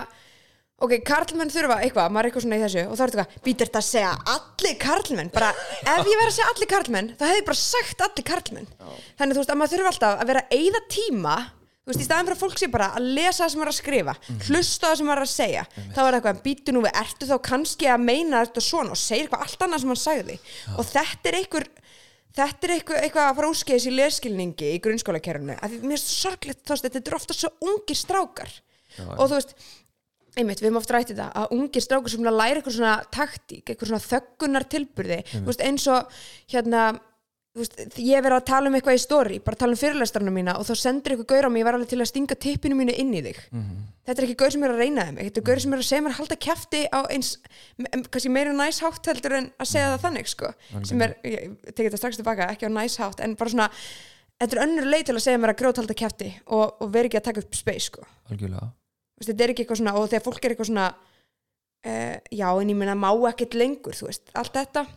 ok, karlmenn þurfa eitthvað, maður er eitthvað svona í þessu og þá er þetta eitthvað, býtir þetta að segja allir karlmenn, bara, ef ég verið að segja allir karlmenn, þá hefði ég bara sagt allir karlmenn. Þannig, þú veist, að maður þurfa alltaf að vera að eyða tíma, þú veist, í staðan fyrir að fólk sé bara að lesa það sem er að skrifa, hlusta það sem er að segja, þá er eitthvað, býtu nú við, ertu þá kannski að meina þetta svona? Og segir eitthvað allt annað sem hann sagði. Og þetta er einhver þetta er eitthvað, eitthvað að fara úskeiðis í leskilningi í grunnskólakerfinu, að því mér er svo sorglegt þú veist, þetta er ofta svo ungir strákar. Og þú veist einmitt, við höfum oft rætt þetta, að ungir strákar sem læra eitthvað svona taktík, eitthvað svona veist, ég verið að tala um eitthvað í story, bara tala um fyrirlæstarna mína og þá sendur eitthvað gaur á mig, ég var alveg til að stinga tippinu mínu inn í þig. Þetta er ekki gaur sem er að reyna þeim þetta er gaur sem er að segja mér að halda kæfti á eins, kannski meira næs hátt heldur en að segja það þannig, sko sem er, ég tekið þetta strax tilbaka, ekki á næs hátt en bara svona, þetta er önnur leið til að segja mér að grót halda kæfti og, og veri ekki að taka upp space, sko. Veist, þetta er ekki eitthvað svona, og þegar fólk er eitthvað svona uh, já, en ég meina má ekkert lengur, þetta.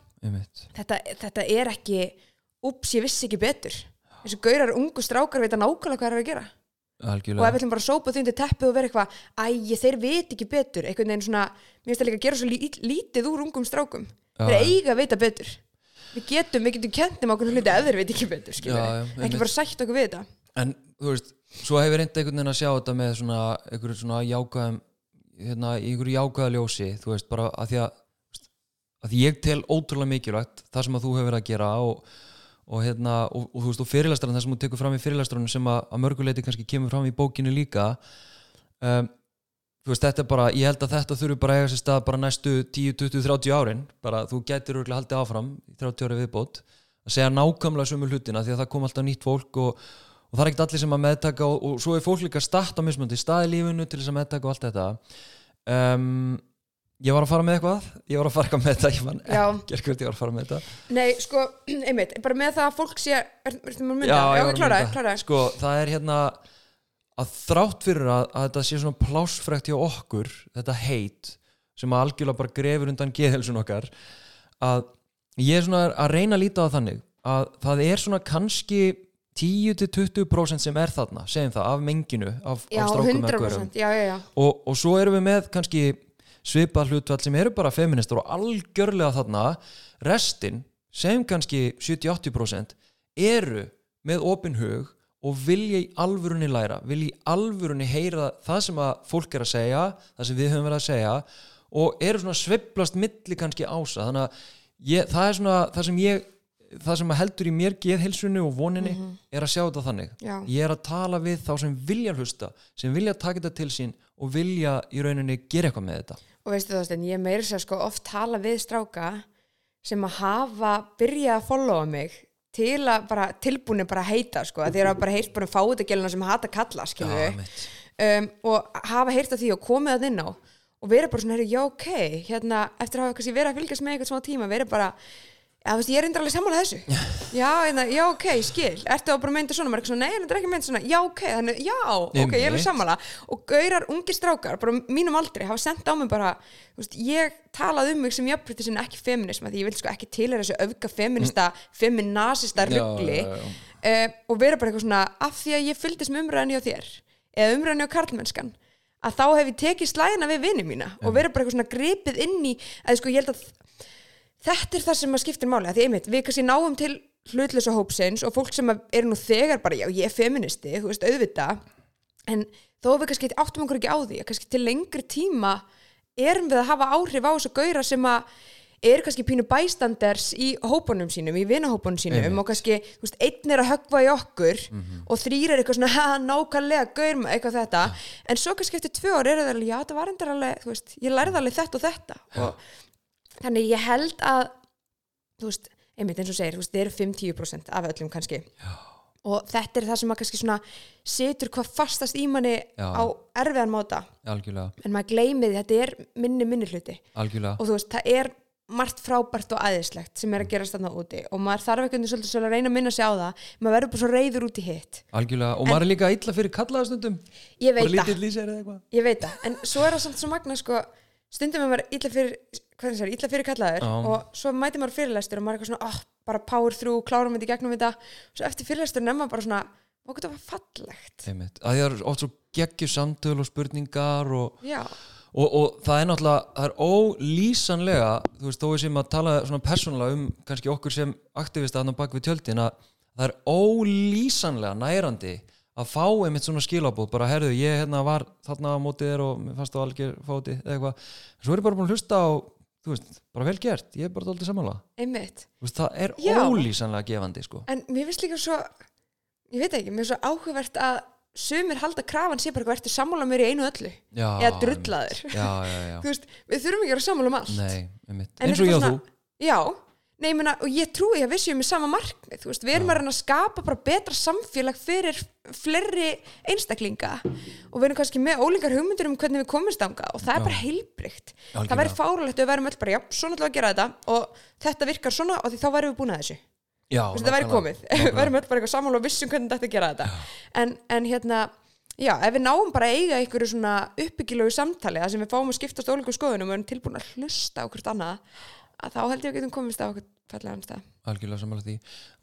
Þetta, þetta er ekki ups, ég vissi ekki betur. Þessu gaurar ungu strákar veit að nákvæmlega hvað er að gera. Og ef Algjörlega við ætlum bara að sópa því undir teppið og vera eitthvað æ, þeir veit ekki betur. Einhvern veginn svona, mér finnst það líka að gera svo lí, lítið úr ungum strákum. Já, þeir eiga að vita betur. Við getum, við getum kentum okkur hluti ef þeir veit ekki betur, Já, já, ekki bara sætt okkur við þetta. En þú veist, svo hefur reyndi einhvern veginn að sjá þetta með svona einhverju svona jákvæðum hérna, einhverju jákvæða ljósi þú veist, bara að því að að því ég tel ótrúlega mikilvægt það sem að þú hefur verið að gera og, og hérna, og, og þú veist, og fyrirlæstran það sem þú tekur fram í fyrirlæstranum sem að, að mörguleiti kannski kemur fram í bókinu líka um, þú veist, þetta er bara ég held að þetta þurfi bara að eiga sér stað bara næstu 10, 20, 30 árin. Bara þú gætir örgulega haldið áfram í 30 ári viðbót. Að segja nákvæmlega sömu hlutina því að það kom alltaf nýtt fólk og, og það er ekkert allir sem að meðtaka og, svo er fólk líka statt á mismundi staði lífinu til þess að meðtaka og allt þetta. Um, ég var að fara með eitthvað ég var að fara með þetta ég ég var að fara með þetta. Nei, sko, einmitt, bara með það að fólk sé er, er, er? Já, ég já, var að kláraði, kláraði sko, það er hérna að þrátt fyrir að, að þetta sé svona plásfrækt hjá okkur þetta heit sem að algjörlega bara grefur undan geðhelsun okkar að ég er svona að reyna að líta á þannig að það er svona kannski 10-20% sem er þarna segjum það, af menginu af, já, af strákum eða gaurum. 100% já, já, já, og, og svo erum við með kannski svipað hlutvall sem eru bara feministar og algjörlega þarna restin, sem kannski 70-80% eru með opin hug og vilja í alvörunni læra vilja í alvörunni heyra það sem að fólk er að segja, það sem við höfum verið að segja og eru svona sveiflast milli kannski ása. Þannig að ég, það er svona það sem ég það sem heldur í mér geðhilsunni og voninni er að sjá þetta þannig. Já. ég er að tala við þá sem vilja hlusta sem vilja taka þetta til sín og vilja í rauninni gera eitthvað með þetta og veistu það, Steinn, ég meiri sér sko oft tala við stráka sem að hafa byrjað að followa mig til að bara tilbúinu bara að heita sko, að þeir hafa bara heyrt bara um fáutagelina sem hata kalla, einmitt. um, og hafa heyrt af því og komið að inn á og verið bara svona, já ok hérna, eftir að hafa kannski verið að fylgjast með eitthvað svona tíma verið bara, já, veist, ég er endur alveg sammála þessu. Já, hérna, já, ok, skil. Ertu að bara mynda svona, maður er ekki svona, nei, þetta er ekki mynda svona. Já, ok, þannig, já, ok, ég er alveg Einmitt. sammála. Og gaurar, ungir strákar, bara á mínum aldri hafa sendt á mig bara, veist, ég talaði um mig sem jafnbrytti sem ekki feminism af því ég vil sko ekki til þessu öfga feminista feminasista Já, ruggli uh, og vera bara eitthvað svona af því að ég fylgdist með umræðinni á þér eða umræðinni á karlmennskan að þá hef ég tekið slæðina við vinni mína og vera bara eitthvað svona gripið inn í að sko ég held að þetta er það sem að skiptir máli því einmitt, við kannski náum til hlutlösa hópsins og fólk sem eru nú þegar bara já, ég er feministi, þú veist, auðvita en þó við kannski áttum okkur ekki á því kannski til lengri tíma erum við að hafa áhrif á þessu gaura sem að eru kannski pínu bæstanders í hópunum sínum, í vinahópunum sínum Einmitt. og kannski, þú veist, einn er að höggva í okkur og þrýr er eitthvað svona ha, nákvæmlega, gaur, eitthvað þetta. En svo kannski eftir tvö ár er það alveg, já, það var endur alveg, þú veist, ég lærði alveg þetta og þetta. Og þannig ég held að þú veist, einmitt eins og segir, veist, þið eru 5-10% af öllum kannski. Já. og þetta er það sem að kannski svona situr hvað fastast í manni Já. á erfiðan máta. Algjörlega, en maður gleymið, þetta er minni minni hluti. Algjörlega. Og þú veist, það er margt frábært og æðislegt sem er að gerast þarna úti. Og maður þarf ekki svolítið svolítið að reyna að minna sig á það. Maður verður bara svo reyður út í hitt. Algjörlega, og maður er líka illa fyrir kallaðastundum ég veit það, ég veit það. En svo er það samt svo magna sko stundum er maður illa fyrir hvað það er, illa fyrir kallaður Já. og svo mæti maður fyrirlestur og maður er eitthvað svona, oh, bara power through, klárum þetta í gegnum þetta og svo eftir fyrirlestur nefnum maður bara svona og þetta var fallegt Einmitt. að það er oft svo geggju samtöl og spurningar og, já, og, og það er náttúrulega, það er ólýsanlega þú veist, þó við sem að tala svona persónulega um kannski okkur sem aktivista þarna bak við tjöldin að það er ólýsanlega nærandi að fá einmitt svona skilabóð bara herðu, ég hérna var þarna á mótið þér og fannst á algjör fóti eða eitthvað, svo er ég bara búin að hlusta á þú veist, bara vel gert, ég er bara dálítið samanlega einmitt. Veist, það er Já. ólýsanlega gefandi sko. en mér finnst líka svo ég veit ekki, mér er svo áhugavert að sumir halda krafan sé bara hvað ertu sammála mér í einu öllu? Já, eða drullaður já, já, já, þú veist, við þurfum ekki að vera sammála um allt. Nei, einmitt. En eins og ég og þú. Já, nei, ég meina, og ég trúi að við séum með sama markmið, þú veist, við erum að reyna að skapa bara betra samfélag fyrir fleiri einstaklinga. Og við erum kannski með ólíkar hugmyndir um hvernig við komumst anga og það er Já. bara heilbrygt það væri fáralegt að við verum öll bara, já, svona ætlum við að gera þetta og þetta virkar svona og því þá værum við búin að þessu. Já, Þú veist, það væri nákvæmlega. komið, við værum öll bara eitthvað sammála og vissum hvernig þetta að gera þetta. En, en hérna, já, ef við náum bara að eiga einhverju svona uppbyggilegu samtali það sem við fáum að skiptast ólíku skoðunum og erum tilbúin að hlusta hvert annað að þá held ég að við getum komist á okkur fallega stað algjörlega samanlega því.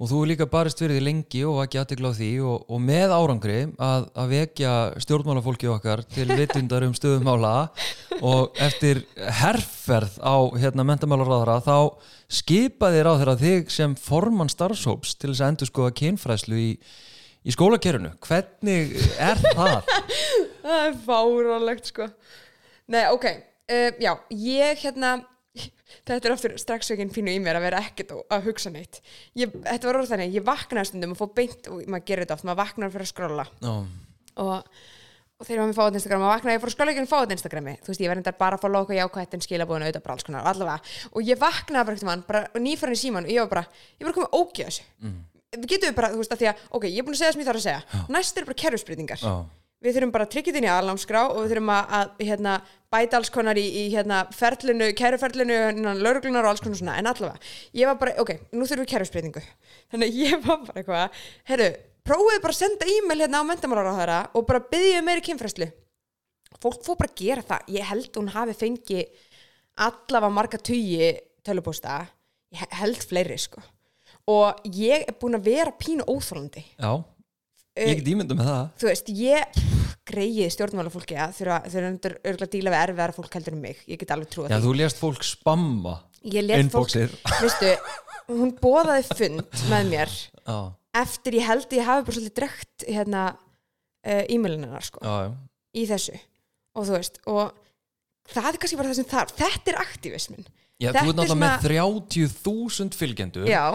Og þú er líka barist fyrir því lengi og ekki aðtegla á því og, og með árangri að, að vekja stjórnmálafólki okkar til vitundar um stöðumála og eftir herferð á hérna mentamálaráðara þá skipaði ráðherra þig sem formann starfshóps til þess að endur skoða kynfræslu í, í skólakerfinu. Hvernig er það? það er fáralegt sko. Nei, ok, uh, já, ég hérna þetta er aftur strax veginn pínu í mér að vera ekkert að- hugsa neitt. Ég, þetta var orðið þannig, ég vaknaði stundum og fór beint og maður gerir þetta oft, maður vaknar fyrir að skrolla Ó, og, og þegar maður fáið Instagram og vaknaði ég fór að skrolla ekki að fáið Instagrami. Þú veist, ég var reyndar bara að fá loka jákvætt en skilabóðinu auðvitað bara alls konar, allavega. Og ég vaknaði bara ekkert mann, bara nýfærin síman og ég var bara, ég var komið þessu. Við getum við bara, þú veist, að því að ok, ég er búin að segja það sem ég þarf að segja, næst er bara kerfisbreytingar. Ó, við þurfum bara að tryggja inn í aðlámskrá og við þurfum að, að hérna, bæta alls konar í, í hérna, ferlinu, kæruferlinu lauruglunar og alls konar svona, en allavega ég var bara, ok, nú þurfum við kærusbreytingu þannig að ég var bara eitthvað herru, prófið bara að senda e-mail hérna á mentamálaráðara og bara byggja meiri kynfræslu fólk fór bara að gera það. Ég held hún hafi fengið allavega marga tugi tölupósta ég he- held fleiri sko. Og ég er búin að vera pínu óþólandi já, ég get ímynda með það. þú veist, ég greið stjórnmálafólki að þurfa örgulega að díla við erfiðara fólk heldur en mig. Ég get alveg trúið Já, þú lést fólk spamma inboxið. veistu hún bóðaði fund með mér Já, eftir ég held ég hafi bara svolítið drekt hérna uh, e-mailinnar sko, já, já. í þessu. Og þú veist, og það er kannski bara það sem þarf, þetta er aktivismin Já, Þetta þú er náttúrulega svona- með 30.000 fylgjendur. Já,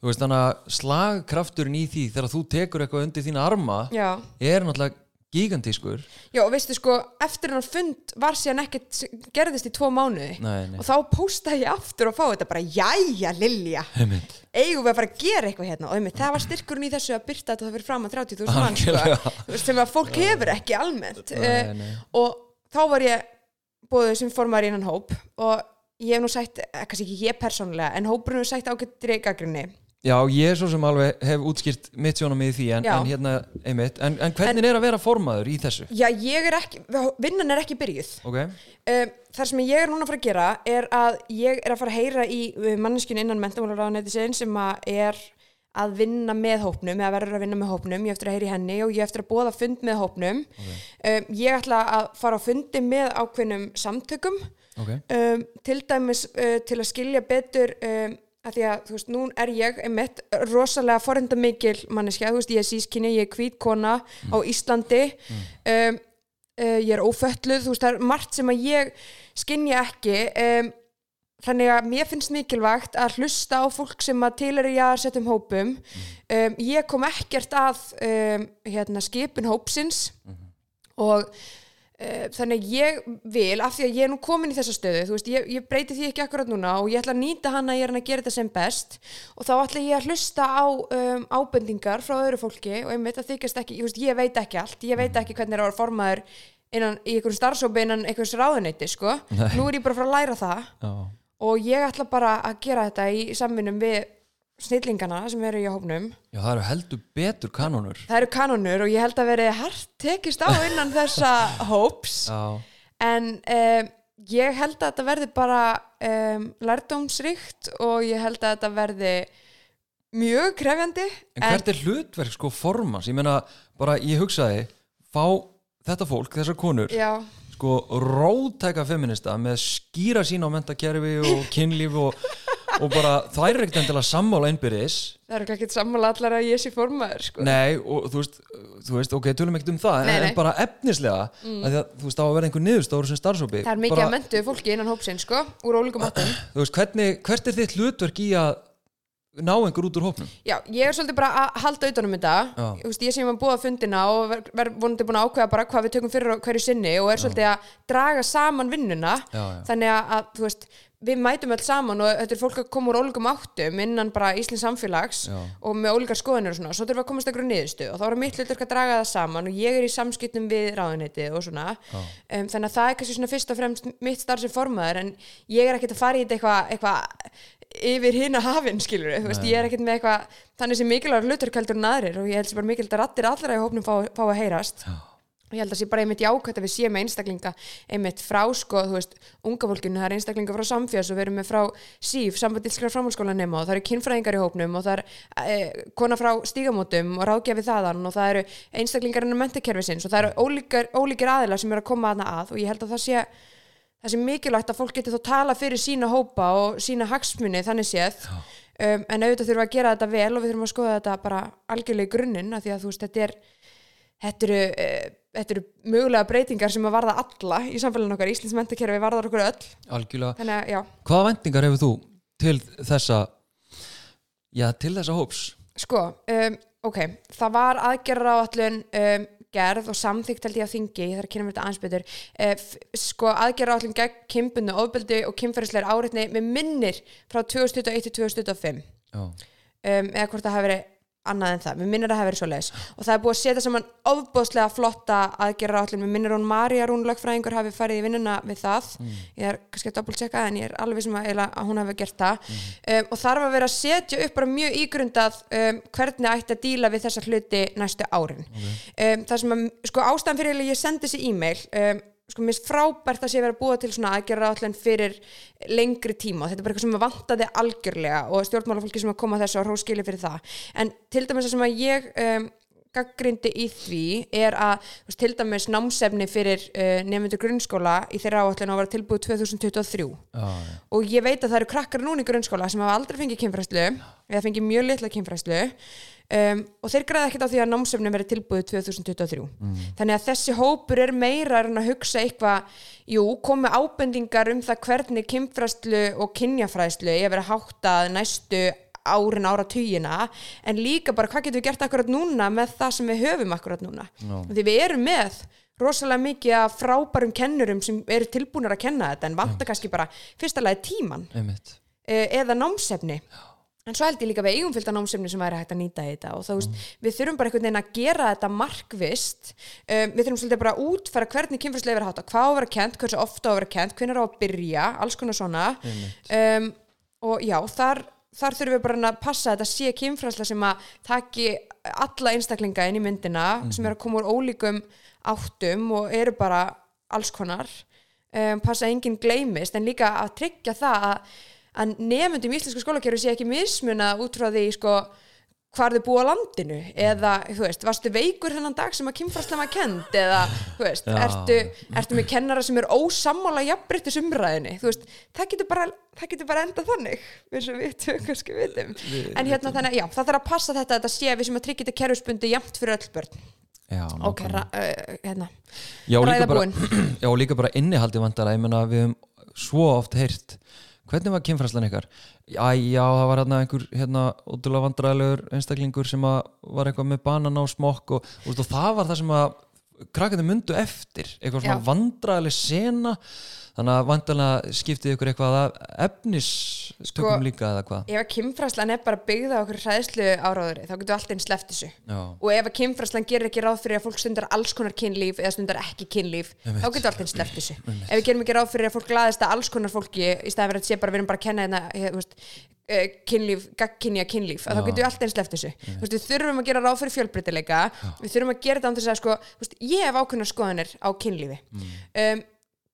Þú veist þannig að slagkrafturinn í því þegar þú tekur eitthvað undir þína arma já. er náttúrulega gigantískur já, og veistu sko, eftir hann fund var síðan ekkert, gerðist í tvo mánuði. Nei, nei, og þá postaði ég aftur og fá þetta bara, jæja Lilja. Eigum við að fara að gera eitthvað hérna? Og einmitt, það var styrkurinn í þessu að byrta þetta fyrir fram að 30.000 mann sko, sem að fólk hefur ekki almennt. Nei, uh, og þá var ég búið sem formar innan hóp og ég hef nú sætt, eh, kannski ekki ég persónulega en hópurinn hefur sætt ágættri gaggrinni Já, ég svo sem alveg hef útskýrt mitt sjónum í því en, en hérna, einmitt. En, en hvernig er að vera formaður í þessu? já, ég er ekki, vinnan er ekki byrjuð. Ok, um, þar sem ég er núna að fara að gera er að ég er að fara að heyra í manneskjun innan mentamálaráðanætisinn sem að er að vinna með hópnum eða verður að vinna með hópnum, ég eftir að heyra í henni og ég eftir að bóða fund með hópnum. Um, ég ætla að fara á fundi með ákveðnum samtökum ok. um, til dæmis uh, til að skilja betur að því að, þú veist, nú er ég einmitt rosalega forenda mikil manneskja, þú veist, ég er sískinni, ég er hvítkona á Íslandi. Um, uh, ég er ófölluð, þú veist, það er margt sem að ég skinja ekki. Um, þannig að mér finnst mikilvægt að hlusta á fólk sem að til er í að setjum hópum um, ég kom ekkert að um, hérna, skipun hópsins. Og uh, þannig að ég vil af því að ég er nú komin í þessa stöðu þú veist, ég, ég breyti því ekki akkurat núna og ég ætla að nýta hana, ég er hann að gera þetta sem best. Og þá ætla ég að hlusta á um, ábendingar frá öðru fólki og einmitt að þykast ekki, ég, veist, ég veit ekki allt ég veit ekki hvernig er að vera formaður innan, í einhverjum starfsópi innan einhvers ráðuneyti sko. nú er ég bara að fara að læra það. Já, og ég ætla bara að gera þetta í samvinnum við snillingana sem eru í hópnum. Já, það eru heldur betur kanonur það eru kanonur og ég held að veri hart tekist á innan þessa hóps. Já, en um, ég held að þetta verði bara um, lærdómsríkt og ég held að þetta verði mjög krefjandi en hvert er hlutverk sko formans? Ég meina, bara ég hugsaði fá þetta fólk, þessar konur já, sko rótæka feminista með skýra sín á mentakerfi og kynlíf og, og bara þær er ekkert endilega sammála einbyrðis það eru ekki sammála allar að ég sé formaður sko. Nei, og þú veist, þú veist, ok, tölum ekkert um það Nei, en, nei. bara efnislega mm. að að, þú veist, á að vera einhver niðurstóður sem starfsópi það er mikið bara, að mentu fólki innan hópsinn sko, úr ólíkum áttum Þú veist, hvernig, hvert er þitt hlutverk í að ná einhver út úr hópnum? Já, ég er svolítið bara að halda utanum þetta Já. Veist, ég sem að búa fundina og verð ver, vonandi búin að ákveða bara hvað við tökum fyrir hverju sinni og er svolítið að draga saman vinnuna Já, já. þannig að, að, þú veist, við mætum öll saman og þetta er fólk að koma úr ólíkum áttum innan bara Íslands samfélags Já. og með ólíkar skoðanir og svona, svo þurfum við að komast einhverju niðurstu og þá er mitt hlutverk að draga það saman og ég er í samskiptum við ráðuneytið og svona. Um, þannig að það er kannski svona fyrst og fremst mitt starf sem formaður en ég er ekkert að fara í þetta eitthvað eitthva yfir hina hafinn skilur veist, ég er ekkert með eitthvað þannig sem mikilvægur hlutverk heldur en aðrir og ég held sem bara mikilvægt að rattir allra í hópnum fá, fá að heyrast. Já. Ég held að sé bara einmitt jákvæmt að við séum með einstaklinga einmitt frá sko, þú veist, unga fólkinu það er einstaklinga frá samfélags og við erum með frá SÍF, sambandilskra framhalskólanema og það eru kynfræðingar í hópnum og það er e, kona frá stígamótum og ráðgjafi þaðan og það eru einstaklingar innan mentakerfisins og það eru ólíkar, ólíkir aðilar sem eru að koma aðna að og ég held að það sé það sé mikilvægt að fólk getur þó tala fyrir sína hópa og sína hagsmuni þannig séð. Um, en auðvitað þurfum að gera þetta vel og við þurfum að skoða þetta bara algjörlega í grunninn af því að þú veist, þetta er þetta eru, uh, þetta eru mögulega breytingar sem að varða alla í samfélaginu okkar, Íslands mentakerfi varðar okkur öll. Algjörlega. þannig að já, Hvaða vendingar hefur þú til þessa já, til þessa hóps? sko um, ok, það var aðgerra á allun um, gerð og samþykkt held ég að þingi, ég þarf að kynna mér þetta aðeins betur. Uh, sko aðgerra á allun gegn kynbundu, ofbeldi og kynferðisleir áreitni með minnir frá 2021 til 2025 Já, um, eða hvort það hafi verið annað en það, mér minnir að það hafi verið svo leiðis og það er búið að setja saman ofbóðslega flotta aðgerra átlun, mér minnir hún Marja Rún lögfræðingur hafi farið í vinnuna við það. Ég er kannski að doppeltjekka en ég er alveg sem að, eiginlega að hún hafi gert það. Um, og þarf að vera að setja upp bara mjög ígrundað um, hvernig ætti að díla við þessa hluti næstu árin. Um, það sem að, sko ástæðan fyrir að ég sendi þessi e-mail um, sko finnst frábært að sé verið að búa til svona aðgerra allan fyrir lengri tíma. Þetta er bara eitthvað sem vantaði algjörlega og stjórnmálafólki sem að koma þessu og hróskili fyrir það. En til dæmis það sem að ég um, gaggrindi í því er að veist, til dæmis námsefni fyrir uh, nefndur grunnskóla í þeirra áallin að vera tilbúið 2023 já, já. og ég veit að það eru krakkar núna í grunnskóla sem hafa aldrei fengið kynfræslu eða fengið mjög litla kynfræslu um, og þeir græða ekkert á því að námsefni verið tilbúið 2023 þannig að þessi hópur er meira en að hugsa eitthvað jú, komi ábendingar um það hvernig kynfræslu og kynjafræslu er verið háttað næstu árin ára tugina en líka bara hvað getum við gert akkurat núna með það sem við höfum akkurat núna? Já. því við erum með rosalega mikið af frábærum kennurum sem eru tilbúinir að kenna þetta en vantar kannski bara fyrsta lagi tíman einmitt. eh, eða námsefni en svo held ég líka við eigum fylgta námsefni sem væri hægt að nýta þetta og þá veist, við þurfum bara einhvern veginn að gera þetta markvist um, við þurfum svolítið bara að útfæra hvernig kynfærslega verið hátta, hvað á að vera kent, hversu ofta á að vera kent hvernig á að byrja, alls konar svona. Um, og já, þar þar þurfum við bara að passa að þetta sé kynfræsla sem að taki alla einstaklinga inn í myndina sem er að koma úr ólíkum áttum og eru bara alls konar. Um, passa að enginn gleymist en líka að tryggja það að, að nefndum í íslensku skólakerfi sé ekki mismuna út frá því sko hvar þau búa á landinu eða, þú veist, varstu veikur hennan dag sem að kynfræslan var kend eða, þú veist, ertu, ertu með kennara sem er ósammála jafnbryttis umræðinni þú veist, það getur bara það getur bara enda þannig, eins og við tök kannski vitum, en hérna þannig, já, það þarf að passa þetta, þetta sé við sem að tryggja þetta kerfisbundi jafnt fyrir öll börn, Já, ok, ra, uh, hérna já, ræða búin. já, líka bara innihaldi vandara, ég meina við höfum svo oft heyrt hvernig var kynfræslan ykkar? Já, já, það var hérna einhver hérna ótrúlega vandræðilegur einstaklingur sem var eitthvað með banan á smokk og, og, og það var það sem að krakkandi myndu eftir eitthvað svona vandræðileg sena þannig að vandalega skiptið ykkur eitthvað að efnis tökum Sko- líka eða hvað? ef að kynfræslan er bara byggð á okkur hræðslu áráðuri þá getur allt einn sleppt þessu. Já, og ef að kynfræslan gerir ekki ráð fyrir að fólk stundar alls konar kynlíf eða stundar ekki kynlíf þá getur allt einn sleppt þessu. Ef við gerum ekki ráð fyrir að fólk glaðist að alls konar fólki í staðan fyrir að sé bara við erum bara að kenna hérna veist, eh, kynlíf, gagkynja kynlíf að þá Já. getur við allt einn sleppt þessu. Veist, við þurfum að gera ráð fyrir fjölbreytileika við þurfum að gera þetta án þess að sko, ég hef ákveðna skoðanir á kynlífi. Um,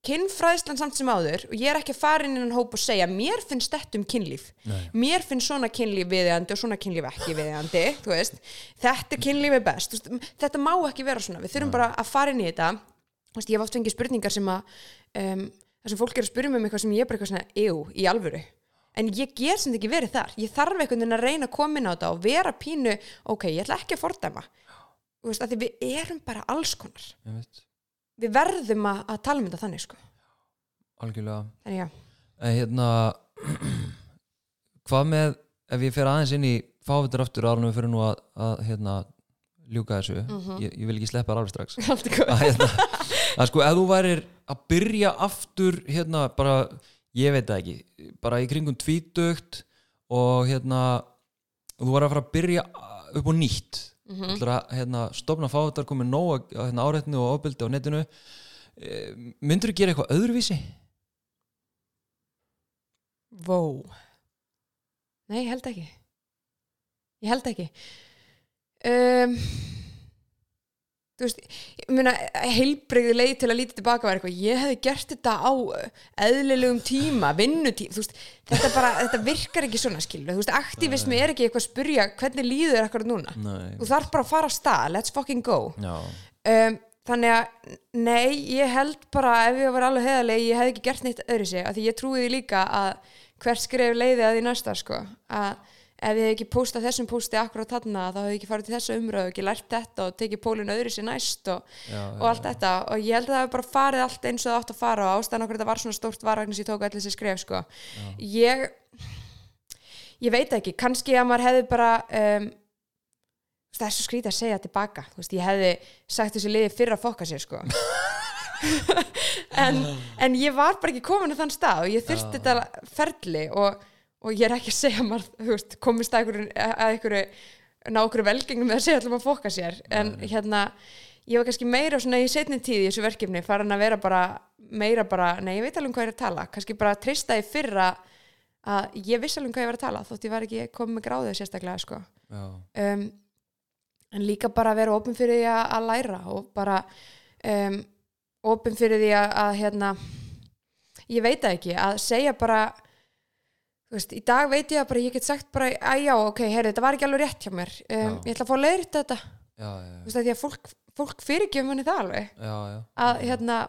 kynfræðslan samt sem áður og ég er ekki inn innan hóp og segja mér finnst þetta um kynlíf. Nei. mér finnst svona kynlíf viðeigandi og svona kynlíf ekki viðeigandi þetta kynlíf er best. Þetta má ekki vera svona, við þurfum bara að fara inn í þetta. Veist, ég hef oft fengið spurningar sem að um, það sem fólk er að spyrja mig um eitthvað sem ég er bara eitthvað svona ew, í alvöru. En ég get sem ekki verið þar. Ég þarf einhvern veginn að reyna að koma inn á þetta og vera pínu, ok, ég ætla ekki að fordæma. Veist, að við erum bara alls konar við verðum að, að tala um þetta þannig sko. algjörlega. Já, en hérna hvað með ef ég fer aðeins inn í fávitur aftur en við fyrir nú að, að hérna, ljúka þessu. Mhm. ég, ég vil ekki sleppa þar alveg strax. Að, hérna, að sko ef þú værir að byrja aftur hérna bara ég veit það ekki, bara í kringum tvítugt og hérna þú væri að fara að byrja upp á nýtt Mhm. þú ætlar að hérna, stopna fávitar komið nóg að hérna, áreitnu og ofbyldi á netinu e, myndur þú gera eitthvað öðruvísi? Vó Nei, ég held ekki Ég held ekki um, Þú veist heilbrigði leið til að líta tilbaka var eitthvað, ég hefði gert þetta á eðlilegum tíma, vinnutíma þú veist, þetta bara, þetta virkar ekki svona skilur, þú veist, aktivismi er ekki eitthvað að spyrja hvernig líður akkur núna? Nei, þú þarf bara að fara að stað, let's fucking go. Um, þannig að nei, ég held bara ef ég var alveg heðaleg, ég hef ekki gert neitt öðru sig, af því ég trúi því líka að hvert skref leiði að því næsta sko að ef ég hef ekki postað þessum posti akkurat þarna, þá hef ég ekki farið til þessu umröðu ekki lært þetta og tekið pólun öðru sig næst og, já, og allt þetta. Og ég held að það hef bara farið allt eins og það átt að fara og ástæðan okkur þetta var svona stórt var vegna sem ég tók allir þessi skref sko. Ég ég veit ekki, kannski að maður hefði bara um, það er svo skrítið að segja tilbaka. Veist, ég hefði sagt þessi liði fyrir að fokka sér sko. En, en ég var bara ekki komin á þann stað og ég þurfti þetta ferli og, og ég er ekki að segja að maður þú veist, komist að einhverju, að einhverju ná einhverju velgengum með að segja allum að fokka sér. En hérna ég var kannski meira svona í setni tíð í þessu verkefni farin að vera bara meira bara, nei ég veit alveg um hvað ég er að tala. Kannski bara treysta í fyrra að ég vissi alveg um hvað ég var að tala þótt ég var ekki komið með gráðið sérstaklega sko. um, en líka bara að vera opin fyrir því að, að læra og bara um, opin fyrir því að, að hérna ég veit ekki, að segja bara þú veist, í dag veit ég að bara ég get sagt bara, að já, ok, herri, þetta var ekki alveg rétt hjá mér. Um, Já. ég ætla að fá að leiðrita þetta. Já, já, þú veist, að því að fólk, fólk fyrirgefum henni það alveg. Já, já. að hérna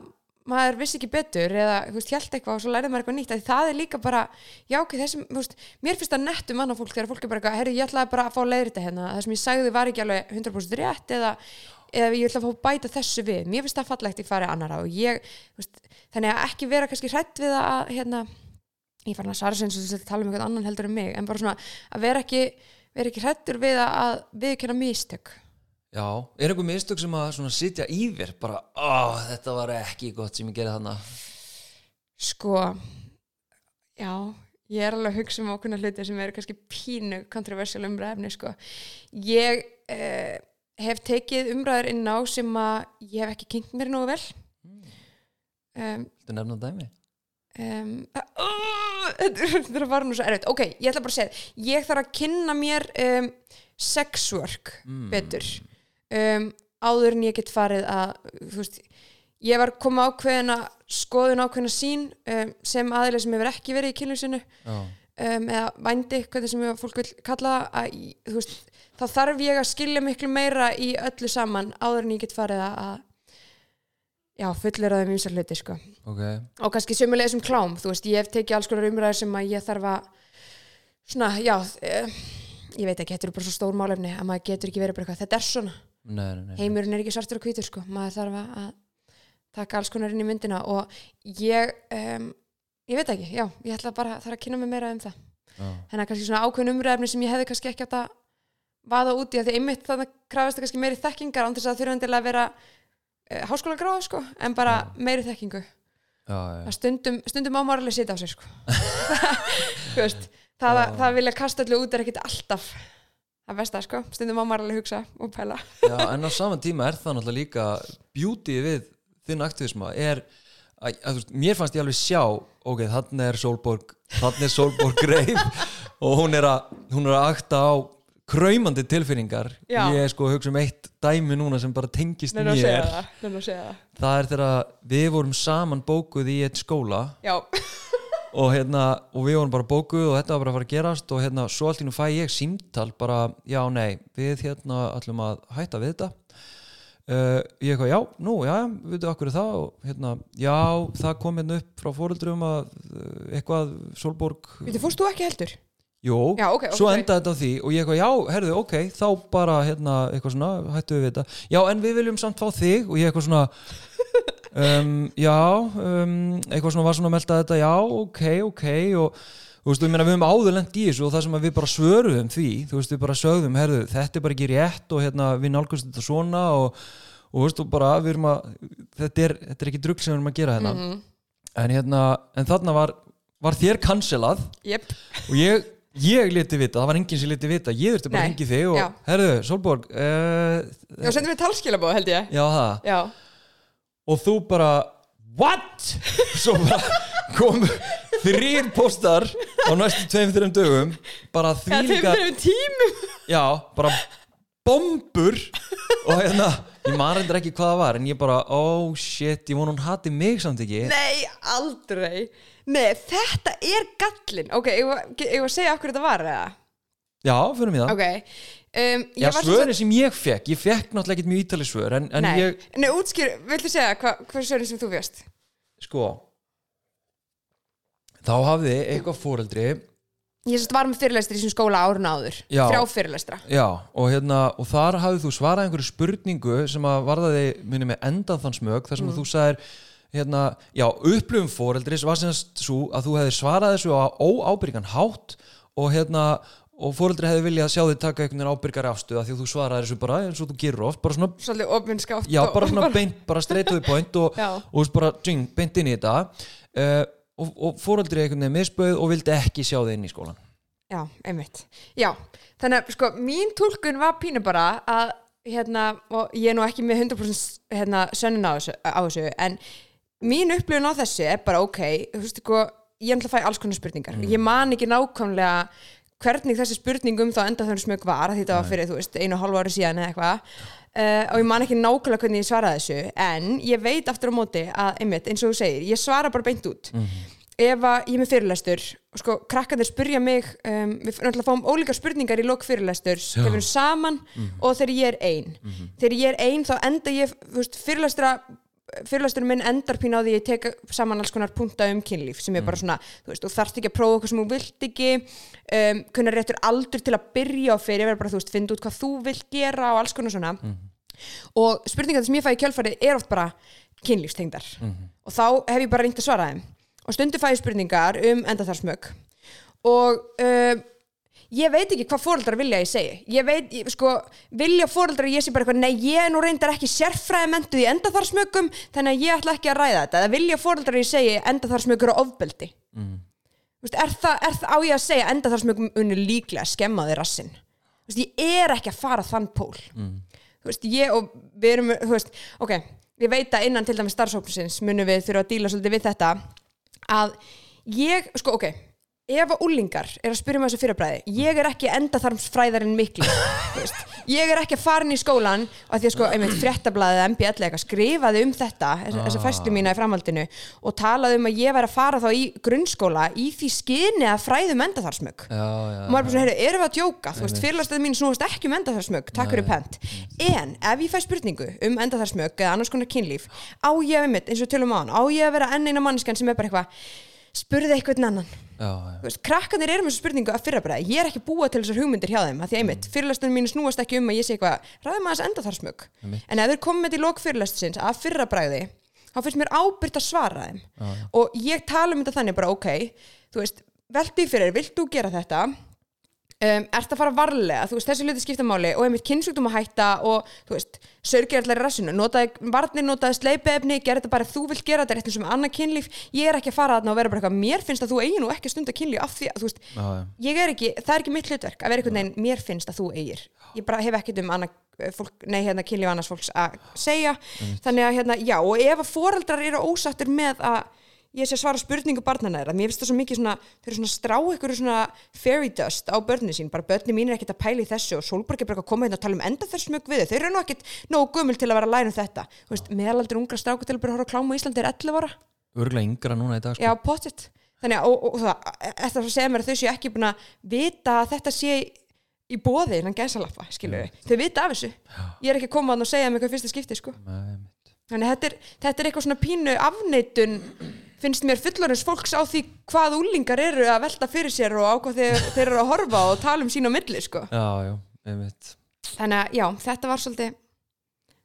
maður vissi ekki betur eða þú veist, hjælt eitthvað og svo lærið maður eitthvað nýtt. Að það er líka bara, já ok, þessum þú veist, mér finnst það nett um annað fólk þegar fólk er bara herri, ég ætlaði bara að fá leiðrita hérna. Það sem ég sagði var ekki alveg 100% rétt eða, eða ég ætla að fá að bæta þessu við. Mér finnst það fallegt í fari annara og ég veist, þannig að ekki vera kannski hrætt við að hérna, ég fann að Sara sem þú tala um eitthvað annan heldur en mig en bara svona að vera ekki, vera ekki hrættur við að viðkenna mistök Já, er einhver mistök sem að svona sitja í þér bara, ó, þetta var ekki gott sem ég gerði þarna Sko, já, ég er alveg að hugsa um ákveðna hluti sem eru kannski pínu kontroversial umræðefni, sko. Ég eh, hef tekið umræður inn á sem að ég hef ekki kynnt mér nógu vel. Um, Þetta nefna dæmi um, uh, þetta bara nú svo erfitt. Ok, ég ætla bara að segja, ég þarf að kynna mér um, sex work Mm. betur um, áður en ég get farið að þú veist, ég var koma ákveðina skoðun ákveðina sín sem aðileg sem hefur ekki verið í kynlýsinu Já, um, eða vændi, hvernig sem fólk vil kalla að, veist, þá þarf ég að skilja miklu meira í öllu saman áður en ég get farið að að- já, fullir að þeim ýmsar hluti sko. ok. Og kannski sömulega sem klám, þú veist, ég hef tekið alls konar umræður sem að ég þarf að svona, já uh, ég veit ekki, þetta eru bara svo stór málefni að maður getur ekki verið bara eitthvað, þetta er svona. Nei, nei, nei. Heimurinn er ekki svartur og hvítur sko. Maður þarf að taka alls konar inn í myndina. Og ég um, ég veit ekki, já, ég ætla bara þarf að kynna mig meira um það. Þannig að kannski svona ákveðin umræðefni sem ég hefði kannski ekki átt að vaða út í að því einmitt þannig krafist það kannski meiri þekkingar án þess að þurfa endilega að vera háskóla gráð sko, en bara meiri þekkingu. Já, já. að stundum, stundum á maður alveg sita á sig sko. Veist, það, að, það að vilja kasta allir út er ekkit alltaf það besta sko, stundum á maður alveg hugsa og pæla. Já, en á saman tíma er það náttúrulega líka beauty við þinn aktivisma er að, að, veist, mér fannst ég alveg sjá ok, þannig er Solborg þannig er Solborg greið og hún er að, hún er að akta á kraumandi tilfinningar. Já. ég sko hugsa um eitt dæmi núna sem bara tengist segja mér. það, það. Það er þegar við vorum saman bókuð í eitt skóla. Og hérna, og við vorum bara bókuð og þetta var bara að fara að gerast og hérna, svo allt í nú fæ ég símtal bara, já, nei, við hérna ætlum að hætta við þetta. Uh, ég eitthvað, já, nú, já, við veitum okkur það? Og hérna, já, það kom hérna upp frá fóreldrum að uh, eitthvað, Solborg, þú ekki heldur? Jú, Já, ok, ok, svo ok. endaði þetta á því og ég eitthvað, já, herðu, ok, þá bara hérna, eitthvað svona, hættu við þetta. Já, en við viljum samt fá þig og ég eitthvað svona um, já um, eitthvað svona var svona að melda þetta já, ok, ok. Og þú veist, meina, við höfum áður lent í þessu og það sem við bara svöruðum því, þú veist, við bara sögðum herðu, þetta er bara ekki rétt og hérna við nálgumst þetta svona og, og veist, og bara við erum að, þetta er, þetta er ekki drugg sem við erum að gera hérna. Mhm. en hérna, en þarna var var ég, leti vita, það var enginn sem leti vita. Ég þurfti bara að Nei, hengi þig og já. herðu, Solborg uh, já, sendum við talskilabóð held ég. Já það, Já, og þú bara what? svo bara kom þrýr postar á næstu tveim, þreim dögum bara það er þvílíka fyrir tímum. Já, bara bombur og hérna, ég man reyndar ekki hvað það var en ég bara, oh shit, ég vona hún hati mig samt ekki. Nei, aldrei. Nei, þetta er gallin Ok, ég var ég var að segja okkur þetta var eða? Já, fyrir mig það. Ok um, ég já, svörin sem ég fekk, ég fekk náttúrulega ekki mjög ítali svör en, en Nei, ég, Nei útskýr, viltu segja hva, hvað svörin sem þú fjöst? sko þá hafði eitthvað fóreldri Ég sérst var með fyrirlestri í þessum skóla árun áður. Já. Þrjá fyrirlestra. Já, og, hérna, og þar hafði þú svarað einhverju spurningu sem að varðaði minni með endað þann smög þar sem að þú sagðir hérna, já, upplifum fóreldris var semst svo að þú hefði svarað þessu á óábyrgan hátt og hérna og fóreldri hefði viljað sjá þig taka einhvern veginn ábyrgar afstuð af því að þú svaraði þessu bara eins og þú gerur oft bara svona, Svolítið opinskátt já, bara svona beint bara straight to the point og, og veist bara djing, beint inn í þetta. Uh, og, og fóreldri einhvern veginn misböð og vildi ekki sjá þig inn í skólan Já, einmitt. Já, þannig að sko, mín túlkun var pínu bara að hérna, og ég er nú ekki með 100% hérna, sönnun á þessu, á þessu en mín upplifun á þessu er bara ok, þú veist sko ég ætla að fæ alls konar spurningar. Ég man ekki nákvæmlega hvernig þessi spurning um þá enda þannig smög var að þetta var fyrir, þú veist, einu og hálfu ári síðan eða eitthvað uh, og ég man ekki nákvæmlega hvernig ég svaraði þessu en ég veit aftur á móti að, einmitt, eins og þú segir, ég svara bara beint út. Ef að ég er með fyrirlestur og sko, krakkandir spyrja mig um, við náttúrulega fáum ólíkar spurningar í lok fyrirlesturs þegar við saman og þegar ég er ein. Þegar ég er ein þá enda ég þú veist, fyrirlestra fyrirlesturinn minn endar pín á því ég tek saman alls konar punta um kynlíf sem er bara svona, þú veist, þú þarft ekki að prófa eitthvað sem þú vilt ekki um, kunnar réttur aldur til að byrja á fyrir bara, þú veist, finna út hvað þú vilt gera og alls konar svona. Og spurningar sem ég fæ í kjölfari er oft bara kynlífstengdar. Og þá hef ég bara reynt að svara þeim. Og stundu fæ ég spurningar um endatharsmög og uh, ég veit ekki hvað fóreldrar vilja ég segi. Ég veit, ég, sko, vilja fóreldrar að ég sé bara eitthvað, nei ég er nú reyndar ekki sérfræði mentuð í endatharsmögum þannig að ég ætla ekki að ræða þetta, eða vilja fóreldrar að ég segi endatharsmögur og ofbeldi. Mm. Vist, er, það, er það á ég að segja endatharsmögum unni líklega að skemma þig rassin Vist, ég er ekki að fara þann pól. Þú veist, ég og við erum, þú veist, ok, ég veit að innan til dæmis starfsóknusins munum við þurfa að díla svolítið við þetta að ég, sko, ok ef að úlingar er að spyrja um þessu fyrirbræði ég er ekki endaþarmsfræðarinn miklu þú veist, ég er ekki að fara inn í skólan og því að sko, einmitt fréttablaðið MBL eitthvað skrifaði um þetta þessa, þessa fæslu mína í framhaldinu og talaði um að ég væri að fara þá í grunnskóla í því skyni að fræðum endaþarsmög já, já, og maður er bara svona, heyrðu, erum við að djóka? Þú veist, fyrirlastöðu mín snúast ekki um endaþarsmög takk fyrir pent, en ef ég fæ spurningu um endaþarsmög eða annars konar kynlíf að að spurði eitthvað annan. Já, já. Krakkanir eru með þessu spurningu að fyrra bara ég er ekki búa til þessar hugmyndir hjá þeim að því einmitt, fyrirlastunum mínu snúast ekki um að ég sé eitthvað ræðum að þess enda þar smög en ef þeir komið til lok fyrirlastusins að fyrra bræði þá finnst mér ábyrgt að svara þeim. Og ég tala um þetta þannig bara ok þú veist, veltu í fyrir, vilt þú gera þetta um, ert að fara varlega, þú veist, þessi hluti skipta máli og einmitt kynnsjúkdóma hætta og þú veist, sörgir allar í rassinu, notaði varnir, notaði sleipiefni, gera þetta bara þú vilt gera þetta er sem er annað kynlíf, ég er ekki að fara þarna og vera bara eitthvað, mér finnst að þú eigi nú ekki stunda kynlíf af því að, þú veist, já. ég er ekki, það er ekki mitt hlutverk að vera einhvern veginn, mér finnst að þú eigir. Ég bara hef ekkert um annað fólk, nei, hérna, kynlíf annars fólks að segja. Þannig að, hérna, já, og ef að foreldrar eru ósattur með að ég sé að svara spurningu barnana þeirra, mér finnst það svo mikið svona, þau eru svona strá ykkur svona fairy dust á börnin sín, bara börnin mín er ekkert að pæla í þessu og Solborg er bara að koma hérna og tala um enda þess mjög við þau, þau eru nú ekkert nógu gömul til að vera að læra um þetta, þú veist, meðalaldur ungra stráku til að horfa að kláma á Íslandi er 11 ára Örgulega yngra núna í dag sko. Já, pottitt. Þannig að, og, og, það, eftir að segja mér að þau séu ekki búin að vita að þetta sé í bóði innan gæsalappa, skilur við. Þau vita af þessu. Ég er ekki að koma að segja mér hvað fyrsta skipti, sko. Nei. Þannig að þetta er, þetta er eitthvað svona pínu afneitun finnst mér fullorins fólks á því hvað úlingar eru að velta fyrir sér og á hvað þeir, þeir eru að horfa og tala um sín á milli, sko. Já, já, einmitt Þannig að, já, þetta var svolítið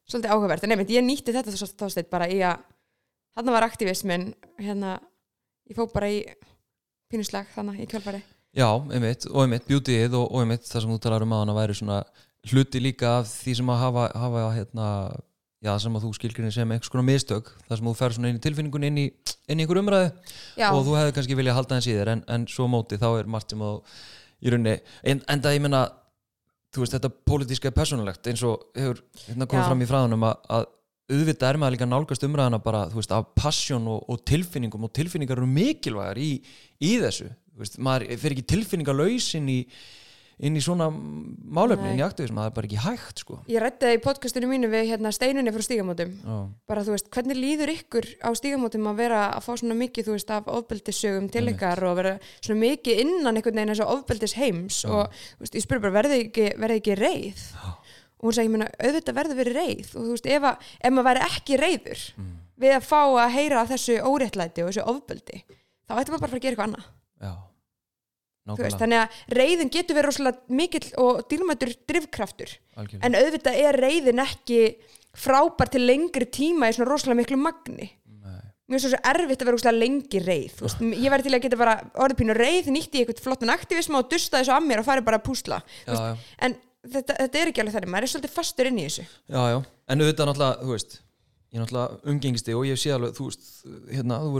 svolítið áhugavert. En einmitt, ég nýtti þetta þá steitt bara í að þarna var aktivismin, hérna ég fór bara í pínuslag þannig í kjálfari. Já, einmitt, og einmitt, beautyið og, og einmitt það sem þú talar um að væri svona hluti líka af því sem að hafa, hafa hérna, já, sem að þú skilgrinni sem einhvers konar mistök, það sem þú fer svona inn í tilfinningun inn í, inn í einhver umræðu Já, og þú hefði kannski viljað halda hans í þér en, en svo móti þá er margt sem að í rauninni, en, en það ég menna þú veist, þetta pólitíska er persónulegt eins og hefur hérna komið Já. fram í fræðunum að, að auðvitað er maður líka nálgast umræðana bara, þú veist, af passion og, og tilfinningum og tilfinningar eru mikilvægar í, í þessu, þú veist, maður fer ekki tilfinningalauð inn í inn í svona málefni, inn í aktivism það er bara ekki hægt, sko. Ég rætti það í podcastinu mínu við hérna steinunni frá stígamótum. Já, bara þú veist, hvernig líður ykkur á stígamótum að vera að fá svona mikið, þú veist, af ofbeldissögum til ykkar og vera svona mikið innan einhvern veginn eins og ofbeldis heims og þú veist, ég spurði bara, verði ekki, verði ekki reið? Og hún sagði, auðvitað verður verið reið og þú veist, ef, að, ef maður væri ekki reiður við að fá að heyra þessu óréttlæti og þessu ofbeldi þá ætti maður bara að gera eitthvað annað. Já veist, þannig að reyðin getur verið rosalega mikill og dýrmætur drifkraftur. Algjörlega. En auðvitað er reyðin ekki frábær til lengri tíma í svona rosalega miklu magni. Nei. finnst svo erfitt að vera rosalega lengi reyð veist, ég væri til að geta bara orðið pínu reyð nýtti í eitthvað flottan aktivisma og dusta þessu að mér og fari bara að púsla. Já, veist, já, en þetta, þetta er ekki alveg þannig. Maður er svolítið fastur inn í þessu. Já, en auðvitað náttúrulega, þú veist ég náttúrulega umgengsti og ég sé alveg þú veist, hérna, þú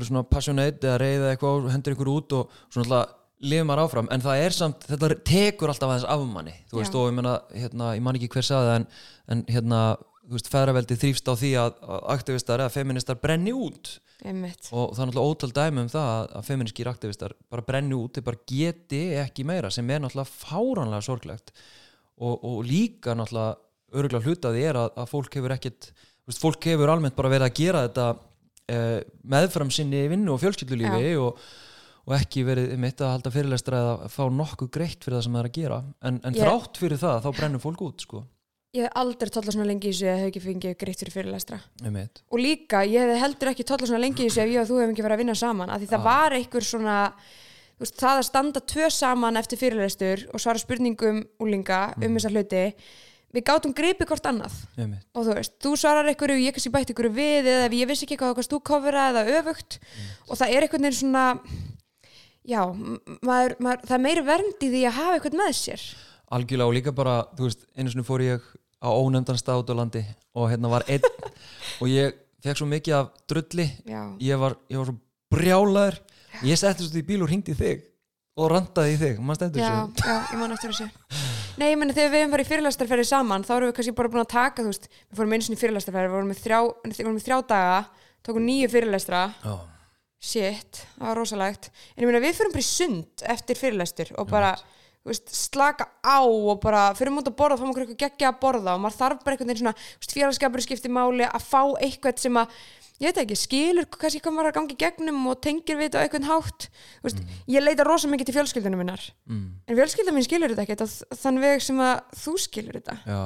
lifir maður áfram, en það er samt þetta tekur alltaf aðeins af manni þú veist, Já. og ég menna, hérna, ég man ekki hver saði en, en hérna, þú veist, feðraveldi þrýfst á því að, aktivistar eða feministar brenni út. Einmitt. Og það er náttúrulega ótal dæmi um það að, feministkir aktivistar bara brenni út, þeir bara geti ekki meira sem er náttúrulega fáránlega sorglegt. Og, og líka náttúrulega öruglega hlutaði er að, að fólk hefur ekkit þú veist, fólk hefur almennt bara verið að gera þetta eh, meðfram sinni vinnu og fjölskyldulífi og, og ekki verið mitt að halda fyrirlestra eða fá nokkuð greitt fyrir það sem það er að gera. En, en Ég- þrátt fyrir það þá brennur fólk út sko, ég hef aldrei tolla svona lengi í þessu að hef ekki fengið greitt fyrir fyrirlestra. Um mitt og líka, ég hef heldur ekki tolla svona lengi í þessu ef ég og þú hefum ekki verið að vinna saman af því það Ah. var einhver svona þú veist, það að standa tvö saman eftir fyrirlestur og svara spurningum úlinga Mhm. um þessa hluti við gátum gripið hvort annað. Um mitt, og þú veist, þú svarar einhverju, ég kannski bætt einhverju við eða ég vissi ekki hvað, þú kofra eða öfugt. Og það er einhvern veginn svona já, maður, maður, það er meiri vernd í því að hafa einhvern með sér. Algjörlega og líka bara þú veist, einu sinni fór ég á ónefndan stað út á landi og hérna var einn og ég fekk svo mikið af drulli. Ég var, ég var svo brjálaður. Ég setti svo í bíl og hringdi í þig og randaði í þig, maður stendur já, þessu? já, ég man eftir þessu. Nei, ég meni þegar við hefum farið fyrirlastarferði saman þá erum við kannski bara búin að taka, þú veist við fórum sinni í fyrirlastarferði, við vorum með þrjá, vorum með þrjá daga, tókum nýju fyrirlastra já, shit, það var rosalegt. En ég meina við fyrir bara í sund eftir fyrirlestur og bara, veist, slaka á og bara fyrir út að borða fáum okkur eitthvað geggja að borða og maður þarf bara einhvern veginn svona félagskapur skipti máli að fá eitthvað sem að ég veit ekki, skilur kannski hvað maður er að gangi gegnum og tengir við þetta á einhvern hátt. Veist, ég leita rosa mikið til fjölskyldunum minnar. Mm, en fjölskylda mín skilur þetta þ- þann veg sem að þú skilur þetta. Já,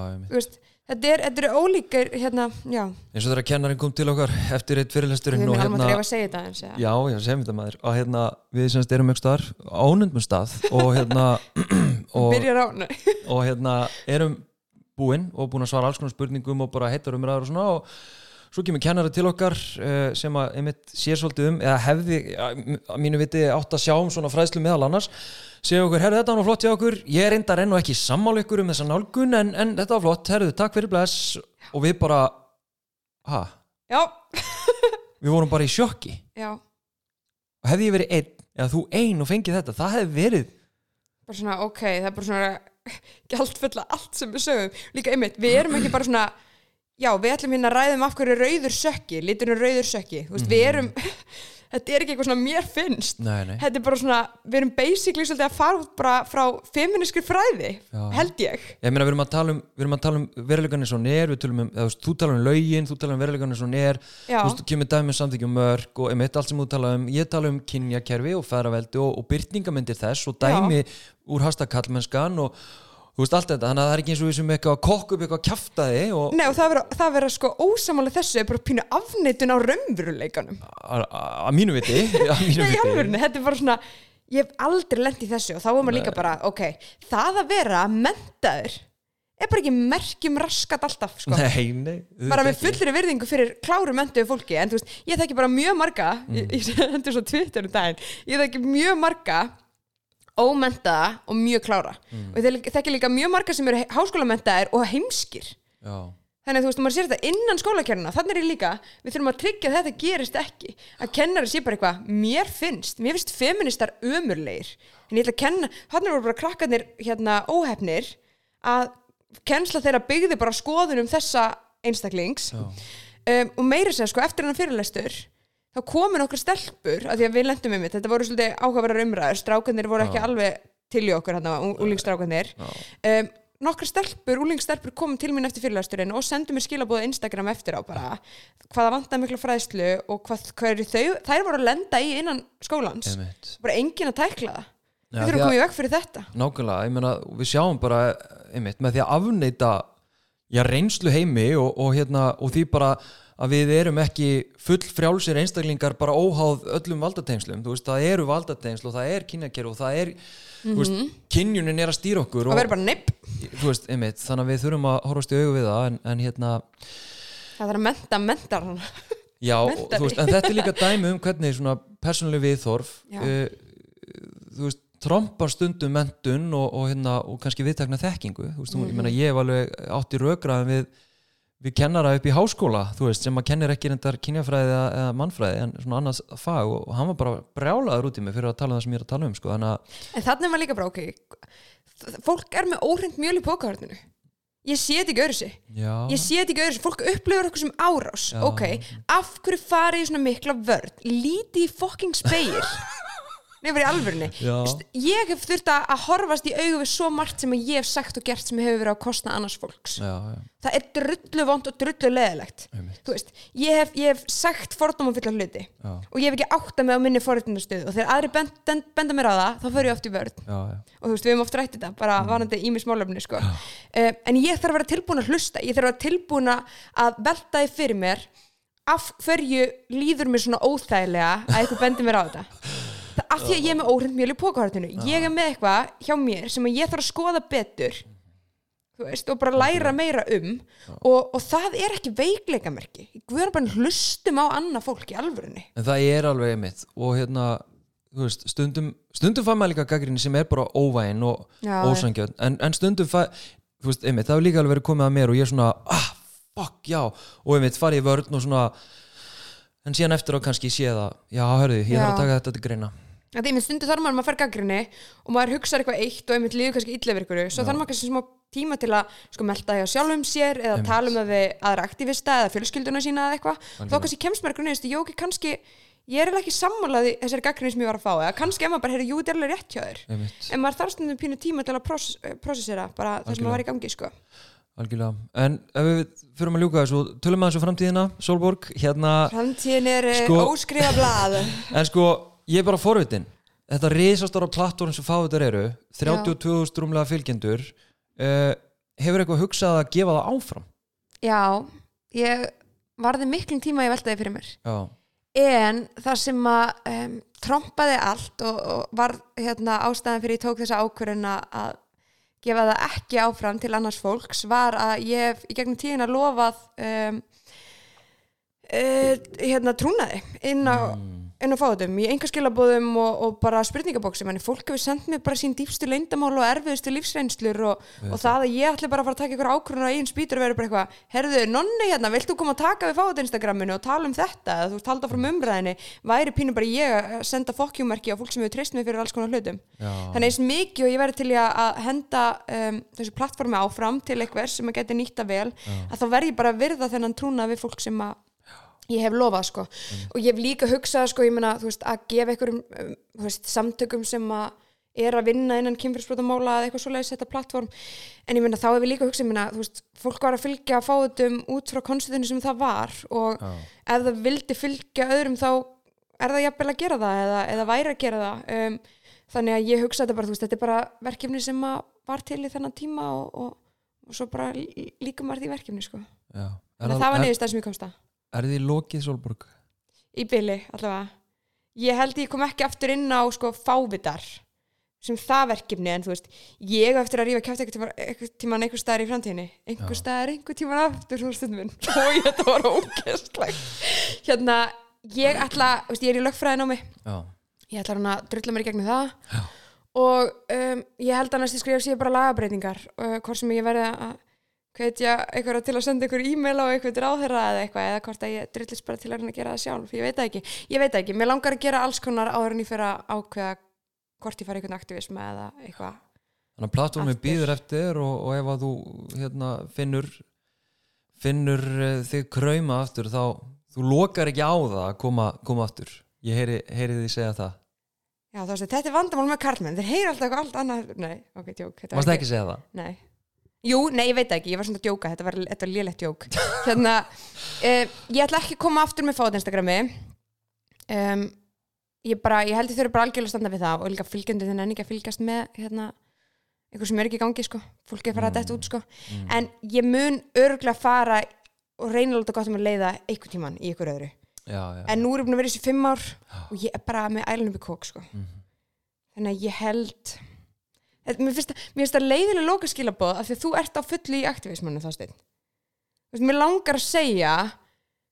þetta er, þetta er ólíkar hérna, já, eins og þegar kennarinn kom til okkar eftir eitt við fyrirlesturinn erum og alveg hérna að reyfa að segja þetta eins eða. já, já, segjum þetta maður og hérna, við semst erum ekki staðar ánundum stað og hérna og, byrjar á, nei. og hérna erum búinn og búin að svara alls konar spurningum og bara heitar umræður og svona og svo kemur kennari til okkar uh, sem að einmitt sér svolítið um eða hefði, að að mínu viti átt að sjá um svona fræðslu meðal annars segja okkur, herru þetta var flott hjá okkur. Ég er reyndar enn og ekki sammála ykkur um þessa nálgun en, en þetta var flott, herru, takk fyrir bless. Og við bara ha, já, við vorum bara í sjokki. Já, og hefði ég verið einn, eða þú ein og fengið þetta það hefði verið bara svona ok, það er bara svona gjaldfulla allt sem við sögum líka einmitt, við erum ekki bara svona já, við ætlum hérna að ræðum af hverju rauður sökki liturinn rauður sökki, þú veist, við erum þetta er ekki eitthvað svona mér finnst. Nei, nei, þetta er bara svona, við erum basically svolítið að fara út bara frá feministri fræði Já. held ég. Ég meina við erum að tala um, tala um veruleikanir svo nér, við tölum um, þú talar um lögin, þú talar um veruleikanir svo nér já, þú veist, þú kemur dæmi um samþykjum mörg og einmitt allt sem þú tala um, ég tala um kynjakerfi og færaveldi og, og byrtingamyndir þess og dæmi úr hastakallmennskan og þú veist allt þetta, þannig að það er ekki eins og við sem eitthvað að kokka upp eitthvað kjaftaði og Nei, og það vera, það vera sko ósamála þessu er bara pínu afneitun á raunveruleikanum að mínu viti Nei, alvörunni, þetta er bara svona ég hef aldrei lent í þessu og þá er maður líka bara ok, það að vera mentaður er bara ekki merkjum raskat alltaf sko. nei, nei, bara með fullri virðingu fyrir kláru mentuðu fólki en þú veist, ég þekki bara mjög marga Mm. ég, ég Twitter um ég þekki mjög marga ómentaða og mjög klára Mm. og ég þekki líka mjög marga sem eru háskólamentaðir og heimskir já, Þannig að þú veist, maður sér þetta innan skólakernina, þannig er líka, við þurfum að tryggja að þetta gerist ekki. Að kennari sé bara eitthvað, mér finnst, mér finnst feministar ömurlegir. En ég ætla að kenna, þannig voru bara krakkarnir hérna óhefnir að kennsla þeirra byggði bara skoðunum þessa einstaklings. Um, og meira segja, sko, eftir hennar fyrirlestur, þá komin okkur stelpur, að því að við lendum um þetta, þetta voru svolítið áhugaverðar umræður, strákarnir voru ekki alveg til í okkur, hérna, úlingstrákarnir já, um, nokkra stelpur, úlingstelpur komum til mín eftir fyrirlæsturinn og sendu mér skilabóða Instagram eftir á bara hvaða vantaði mikla fræðslu og hvað, hvað eru þau, þær voru að lenda í innan skólans, einmitt. Bara engin að tækla það. Við þurfum að að- koma í veg fyrir þetta. Nákvæmlega, ég meina, við sjáum bara einmitt, með því að afneita já, reynslu heimi og, og, hérna, og því bara að við erum ekki full frjálsir einstaklingar bara óháð öllum valdatengslum, þú veist, það eru valdatengsl og það er kynjakerfi og það er þú veist, kynjunin er að stýra okkur og og, verður bara nepp, þannig að við þurfum að horfast í augu við það en, en hérna, það þarf að menta mentar. Hann já, veist, en þetta er líka dæmi um hvernig svona persónuleg viðþorf uh, þú veist, trompar stundum mentun og, og, hérna, og kannski viðtakna þekkingu veist, mm ég meina, ég hef alveg átti rökraðum við, við kennara upp í háskóla veist, sem að kennir ekki reyndar kynjafræði eða, mannfræði en svona annars fag og, og hann var bara brjálaður út í mig fyrir að tala um það sem ég er að tala um sko, þannig að, en þannig var líka bara ok fólk er með óhrind mjöl í pókahörninu ég sé þetta ekki öðru sig já, ég sé þetta ekki öðru sig, fólk upplifur okkur sem árás. Já. ok, af hverju farið í svona mikla vörn? Lítið í fucking speil nefnir í. Veist, ég hef þurft að horfast í augu við svo margt sem ég hef sagt og gert sem hefur verið á kostna annars fólks. Já, já, það er drullu vond og drullu leðilegt veist, ég hef, ég hef sagt fordóma fulla hluti já, og ég hef ekki átta mig á minni forréttindastöð og þegar aðri bend, bend, benda mér á það þá fyrir ég oft í vörð já, já, og þú veist, við hefum oft rætt þetta bara varandi í mig smálöfni sko. uh, en ég þarf að vera tilbúin að hlusta. Ég þarf að vera tilbúin að velta því fyrir mér af hverju líður mér svona óþægilega að eitthvað bendi mér á þetta. Það- af því að ég er með óhrind mjöl í pókahörtinu ég er með eitthvað hjá mér sem ég þarf að skoða betur veist, og bara læra meira um. Og, og það er ekki veikleikamerki. Við erum bara hlustum á annað fólk í alvörunni. En það er alveg einmitt. Og hérna, veist, stundum stundum fæ maður líka gaggrinni sem er bara óvægin og Já, ósangjönd, en, en stundum fæ, þú veist, einmitt, það hefur líka alveg verið komið að mér og ég er svona, ah, fuck, já. Og einmitt farið í vörn og svona en síðan eftir á kannski sé það já, hörðu, ég Já. þarf að taka þetta til greina Er einmitt stundu þarf maður að fær gaggrinni og maður hugsaður eitthvað eitt og einmitt líður kannski ykkur svo þarf maður kannski smá tíma til að sko melta hjá sjálfum sér eða Einmitt. tala um það við aðra aktivista eða fjölskylduna sína eða eitthvað. Þá kannski kemst maður grunni ég ok, kannski ég er ekki sammálaði þessari gaggrinni sem ég var að fá eða kannski ef maður bara, heyrðu, jú, þetta er alveg rétt hjá þér. Einmitt, en maður þarf stundum pínu tíma til að proses- eh, prosessera bara það sem maður var í gangi sko. algjörlega. En ef við fyrir að ljúka þessu tölum að þessu framtíðina, Solborg hérna, Framtíðin er Sko- sko, óskrifa blað. En sko ég er bara forvitin, þetta risastóra plattform sem fávitar eru, 32.000 rúmlega fylgjendur uh, hefur eitthvað hugsað að gefa það áfram? Já, ég varði miklum tíma ég veltaði fyrir mér. Já, en það sem að um, trompaði allt og, og var hérna, ástæðan fyrir ég tók þessa ákvörðun að gefa það ekki áfram til annars fólks var að ég hef í gegnum tíðina lofað um, uh, hérna trúnaði inn á, inn á fátum í engaskilabóðum og, og bara spurningabóksi manni, fólk hefur sendt mér bara sín dýpstu leyndamál og erfiðustu lífsreynslur og, og það. að ég ætli bara að fara að taka ykkur ákvörðun á eigin spýtur og vera bara eitthvað, herðu, nonni hérna vilt þú koma að taka við fáut Instagraminu og tala um þetta? Þú veist, halda frá umræðinni væri pínu bara ég að senda fokkjúmerki á fólk sem hefur treyst mig fyrir alls konar hlutum. Já. þannig eins mikið og ég verði til að- henda um, þessu plattformi áfram til eitthvað sem að geti nýtta vel að þá verð ég bara virða þennan trúna við fólk sem að ég hef lofað sko. Og ég hef líka hugsað sko ég meina þú veist að gefa einhverjum um, veist, samtökum sem að er að vinna innan kynfyrsbrotamála eða eitthvað svoleiðis þetta plattform en ég meina þá hef ég líka hugsað ég meina þú veist fólk var að fylgja fáutum út frá konstitinu sem það var og Já. ef það vildi fylgja öðrum þá er það jafnvel að gera það eða, eða væri að gera það. Um, þannig að ég hugsa þetta bara þú veist þetta er bara verkefni sem var til í þennan tíma og, og, og svo bara lí- líka maður því verkefni sko. Já. það var niðurstað sem ég komst að Er þið lokið Solborg? í byli allavega. Ég held ég kom ekki aftur inn á sko fávitar sem það verkefni en þú veist ég á eftir að rífa kjátt eitthvað tíma, eitthvað tíma einhver staðar í framtíðinni. Einhver staðar einhver tíma aftur og þetta var ógæstlegt hérna ég ætla, veist, ég er í lögfræðin á mig Já. ég ætla hann að drulla mér í gegnum það. Já. og um, ég held að næstu skrifa sér bara lagabreitingar uh, hvort sem ég verði að hvetja einhverja til að senda einhver e-mail á einhvern ráðherra eða eitthvað eða hvort að ég drullist bara til að að gera það sjálf. Ég veit ekki, ég veit ekki, mér langar að gera alls konar áður en ég fyrir að ákveða hvort ég fari einhvern aktivism eða eitthvað. Þannig að plattformi býður eftir og, og ef að þú hérna, finnur finnur uh, þig krauma aftur þá þú lokar ekki á það að koma, koma aftur. Ég heyri, heyri því segja það. Já, þú veist, þetta er vandamál með karlmenn, þeir heyra alltaf eitthvað allt annað, nei, ok, var Varst ekki segja það? Nei. Jú, nei, ég veit ekki, ég var svona að djóka, þetta var, þetta var lélegt djók. Hérna, uh, ég ætla ekki að koma aftur með fáið Instagrami. Um, ég bara, ég held ég þurfi bara algjörlega að standa við það og líka fylgjandi þinn en ekki að fylgjast með, hérna, eitthvað sem er ekki í gangi, sko. Fólk er farað að detta út, sko. En ég mun örgulega fara og reyna að láta gott um að leiða einhvern tíman í ykkur öðru. Já, já. En nú er ég búin að vera í þessi fimm ár og ég er bara með ælunum í kók, sko. Þannig að ég held Þetta- Mér finnst það- leiðilega lókaskilabóð af því að þú ert á fullu í aktivismanu þá steinn. Mér langar að segja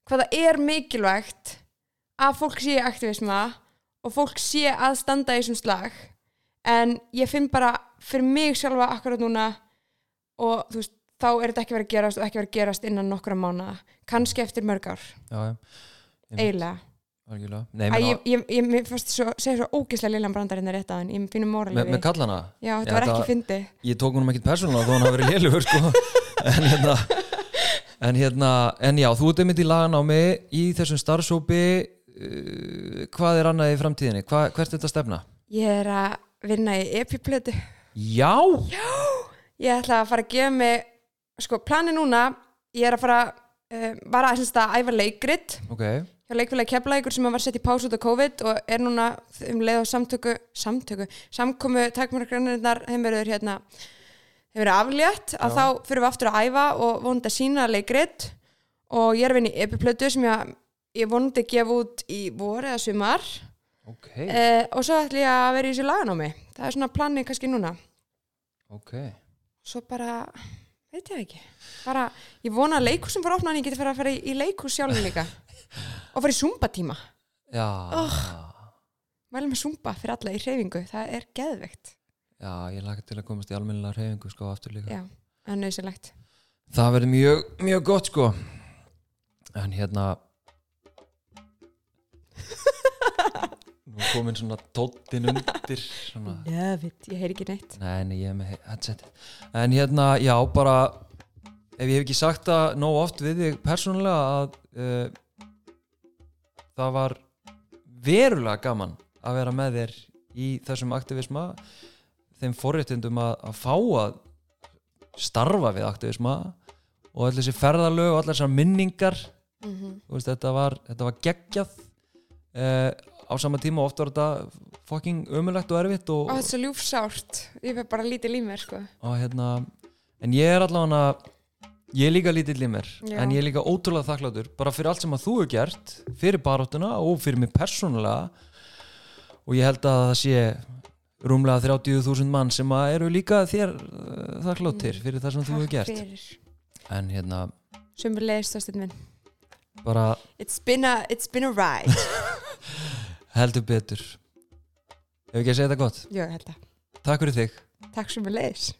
hvað það er mikilvægt að fólk sé aktivisma og fólk sé að standa í þessum slag. En ég finn bara fyrir mig sjálfa akkurat núna og þú veist, þá er þetta ekki verið að gerast og ekki verið að gerast innan nokkra mánuða kannski eftir mörg ár, eiginlega. Nei, Æ, ég, ég, ég, fannst svo, segja svo ógislega lillan brandarinn rétt að hann, ég finnum með, móralegi með kallana? Já, þetta Já, var ekki fyndi ég tók honum ekkit persónulega þó hann hafi verið lélugur sko. en hérna en hérna, en já, þú ert einmitt í laganámi í þessum starfsópi uh, hvað er annað í framtíðinni? Hva, hvert er þetta stefna? Ég er að vinna í epiplötu. Já, Ég ætla að fara að gefa mig sko, plani núna, ég er að fara uh, bara að æfa leikrit. Ok hjá leikfélagi Keflækur sem var sett í pás út á COVID og er núna um leið á samtöku samtöku, samkomu takmargrannarinnar þeim verður hérna þeim verður aflétt að þá fyrir við aftur að æfa og vonandi að sína leikrit. Og ég er að vinna í epiplötu sem ég, ég vonandi að gefa út í vor eða sumar. Ok, Eh, og svo ætlum ég að vera í þessu laganámi. Það er svona planið kannski núna. Ok. Svo bara, veit ég ekki. Bara, ég vona að leikhúsum fara opna en ég geti fara að fara í, í leikhús sjálf líka og fara í zumba tíma já, mælum með zumba fyrir alla í hreyfingu það er geðveikt, já, ég laka til að komast í almennilega reyfingu sko aftur líka. Já, það er nöðsilegt það verður mjög, mjög gott sko. En hérna nú komin svona tóttin undir svona Jöfitt, ég heyri ekki neitt. Nei, nei, ég er með headset. En hérna, já, bara ef ég hef ekki sagt það nóg oft við þig persónulega að uh, það var verulega gaman að vera með þér í þessum aktivisma þeim forréttindum að, að fá að starfa við aktivisma og allir þessi ferðalög og allar þessar minningar. Mm Þú veist, þetta, var, þetta var geggjað. Uh, á sama tíma oft var þetta fucking ömulegt og erfitt og, og þetta er svo ljúfsárt, ég fer bara lítið mér sko. og hérna en ég er allavega ég er líka lítill í mér Já. en ég er líka ótrúlega þakkláttur bara fyrir allt sem að þú hefur gert fyrir baráttuna og fyrir mig persónulega. Og ég held að það sé rúmlega 30.000 mann sem að eru líka þér uh, þakkláttir fyrir það sem þú hefur gert. Fyrir. En hérna, sömur leiðist það stundin minn. bara It's been a, it's been a ride. Heldur betur. Ef ekki að segja þetta gott? Já, ég held að Takk fyrir þig. Takk sem við leiðis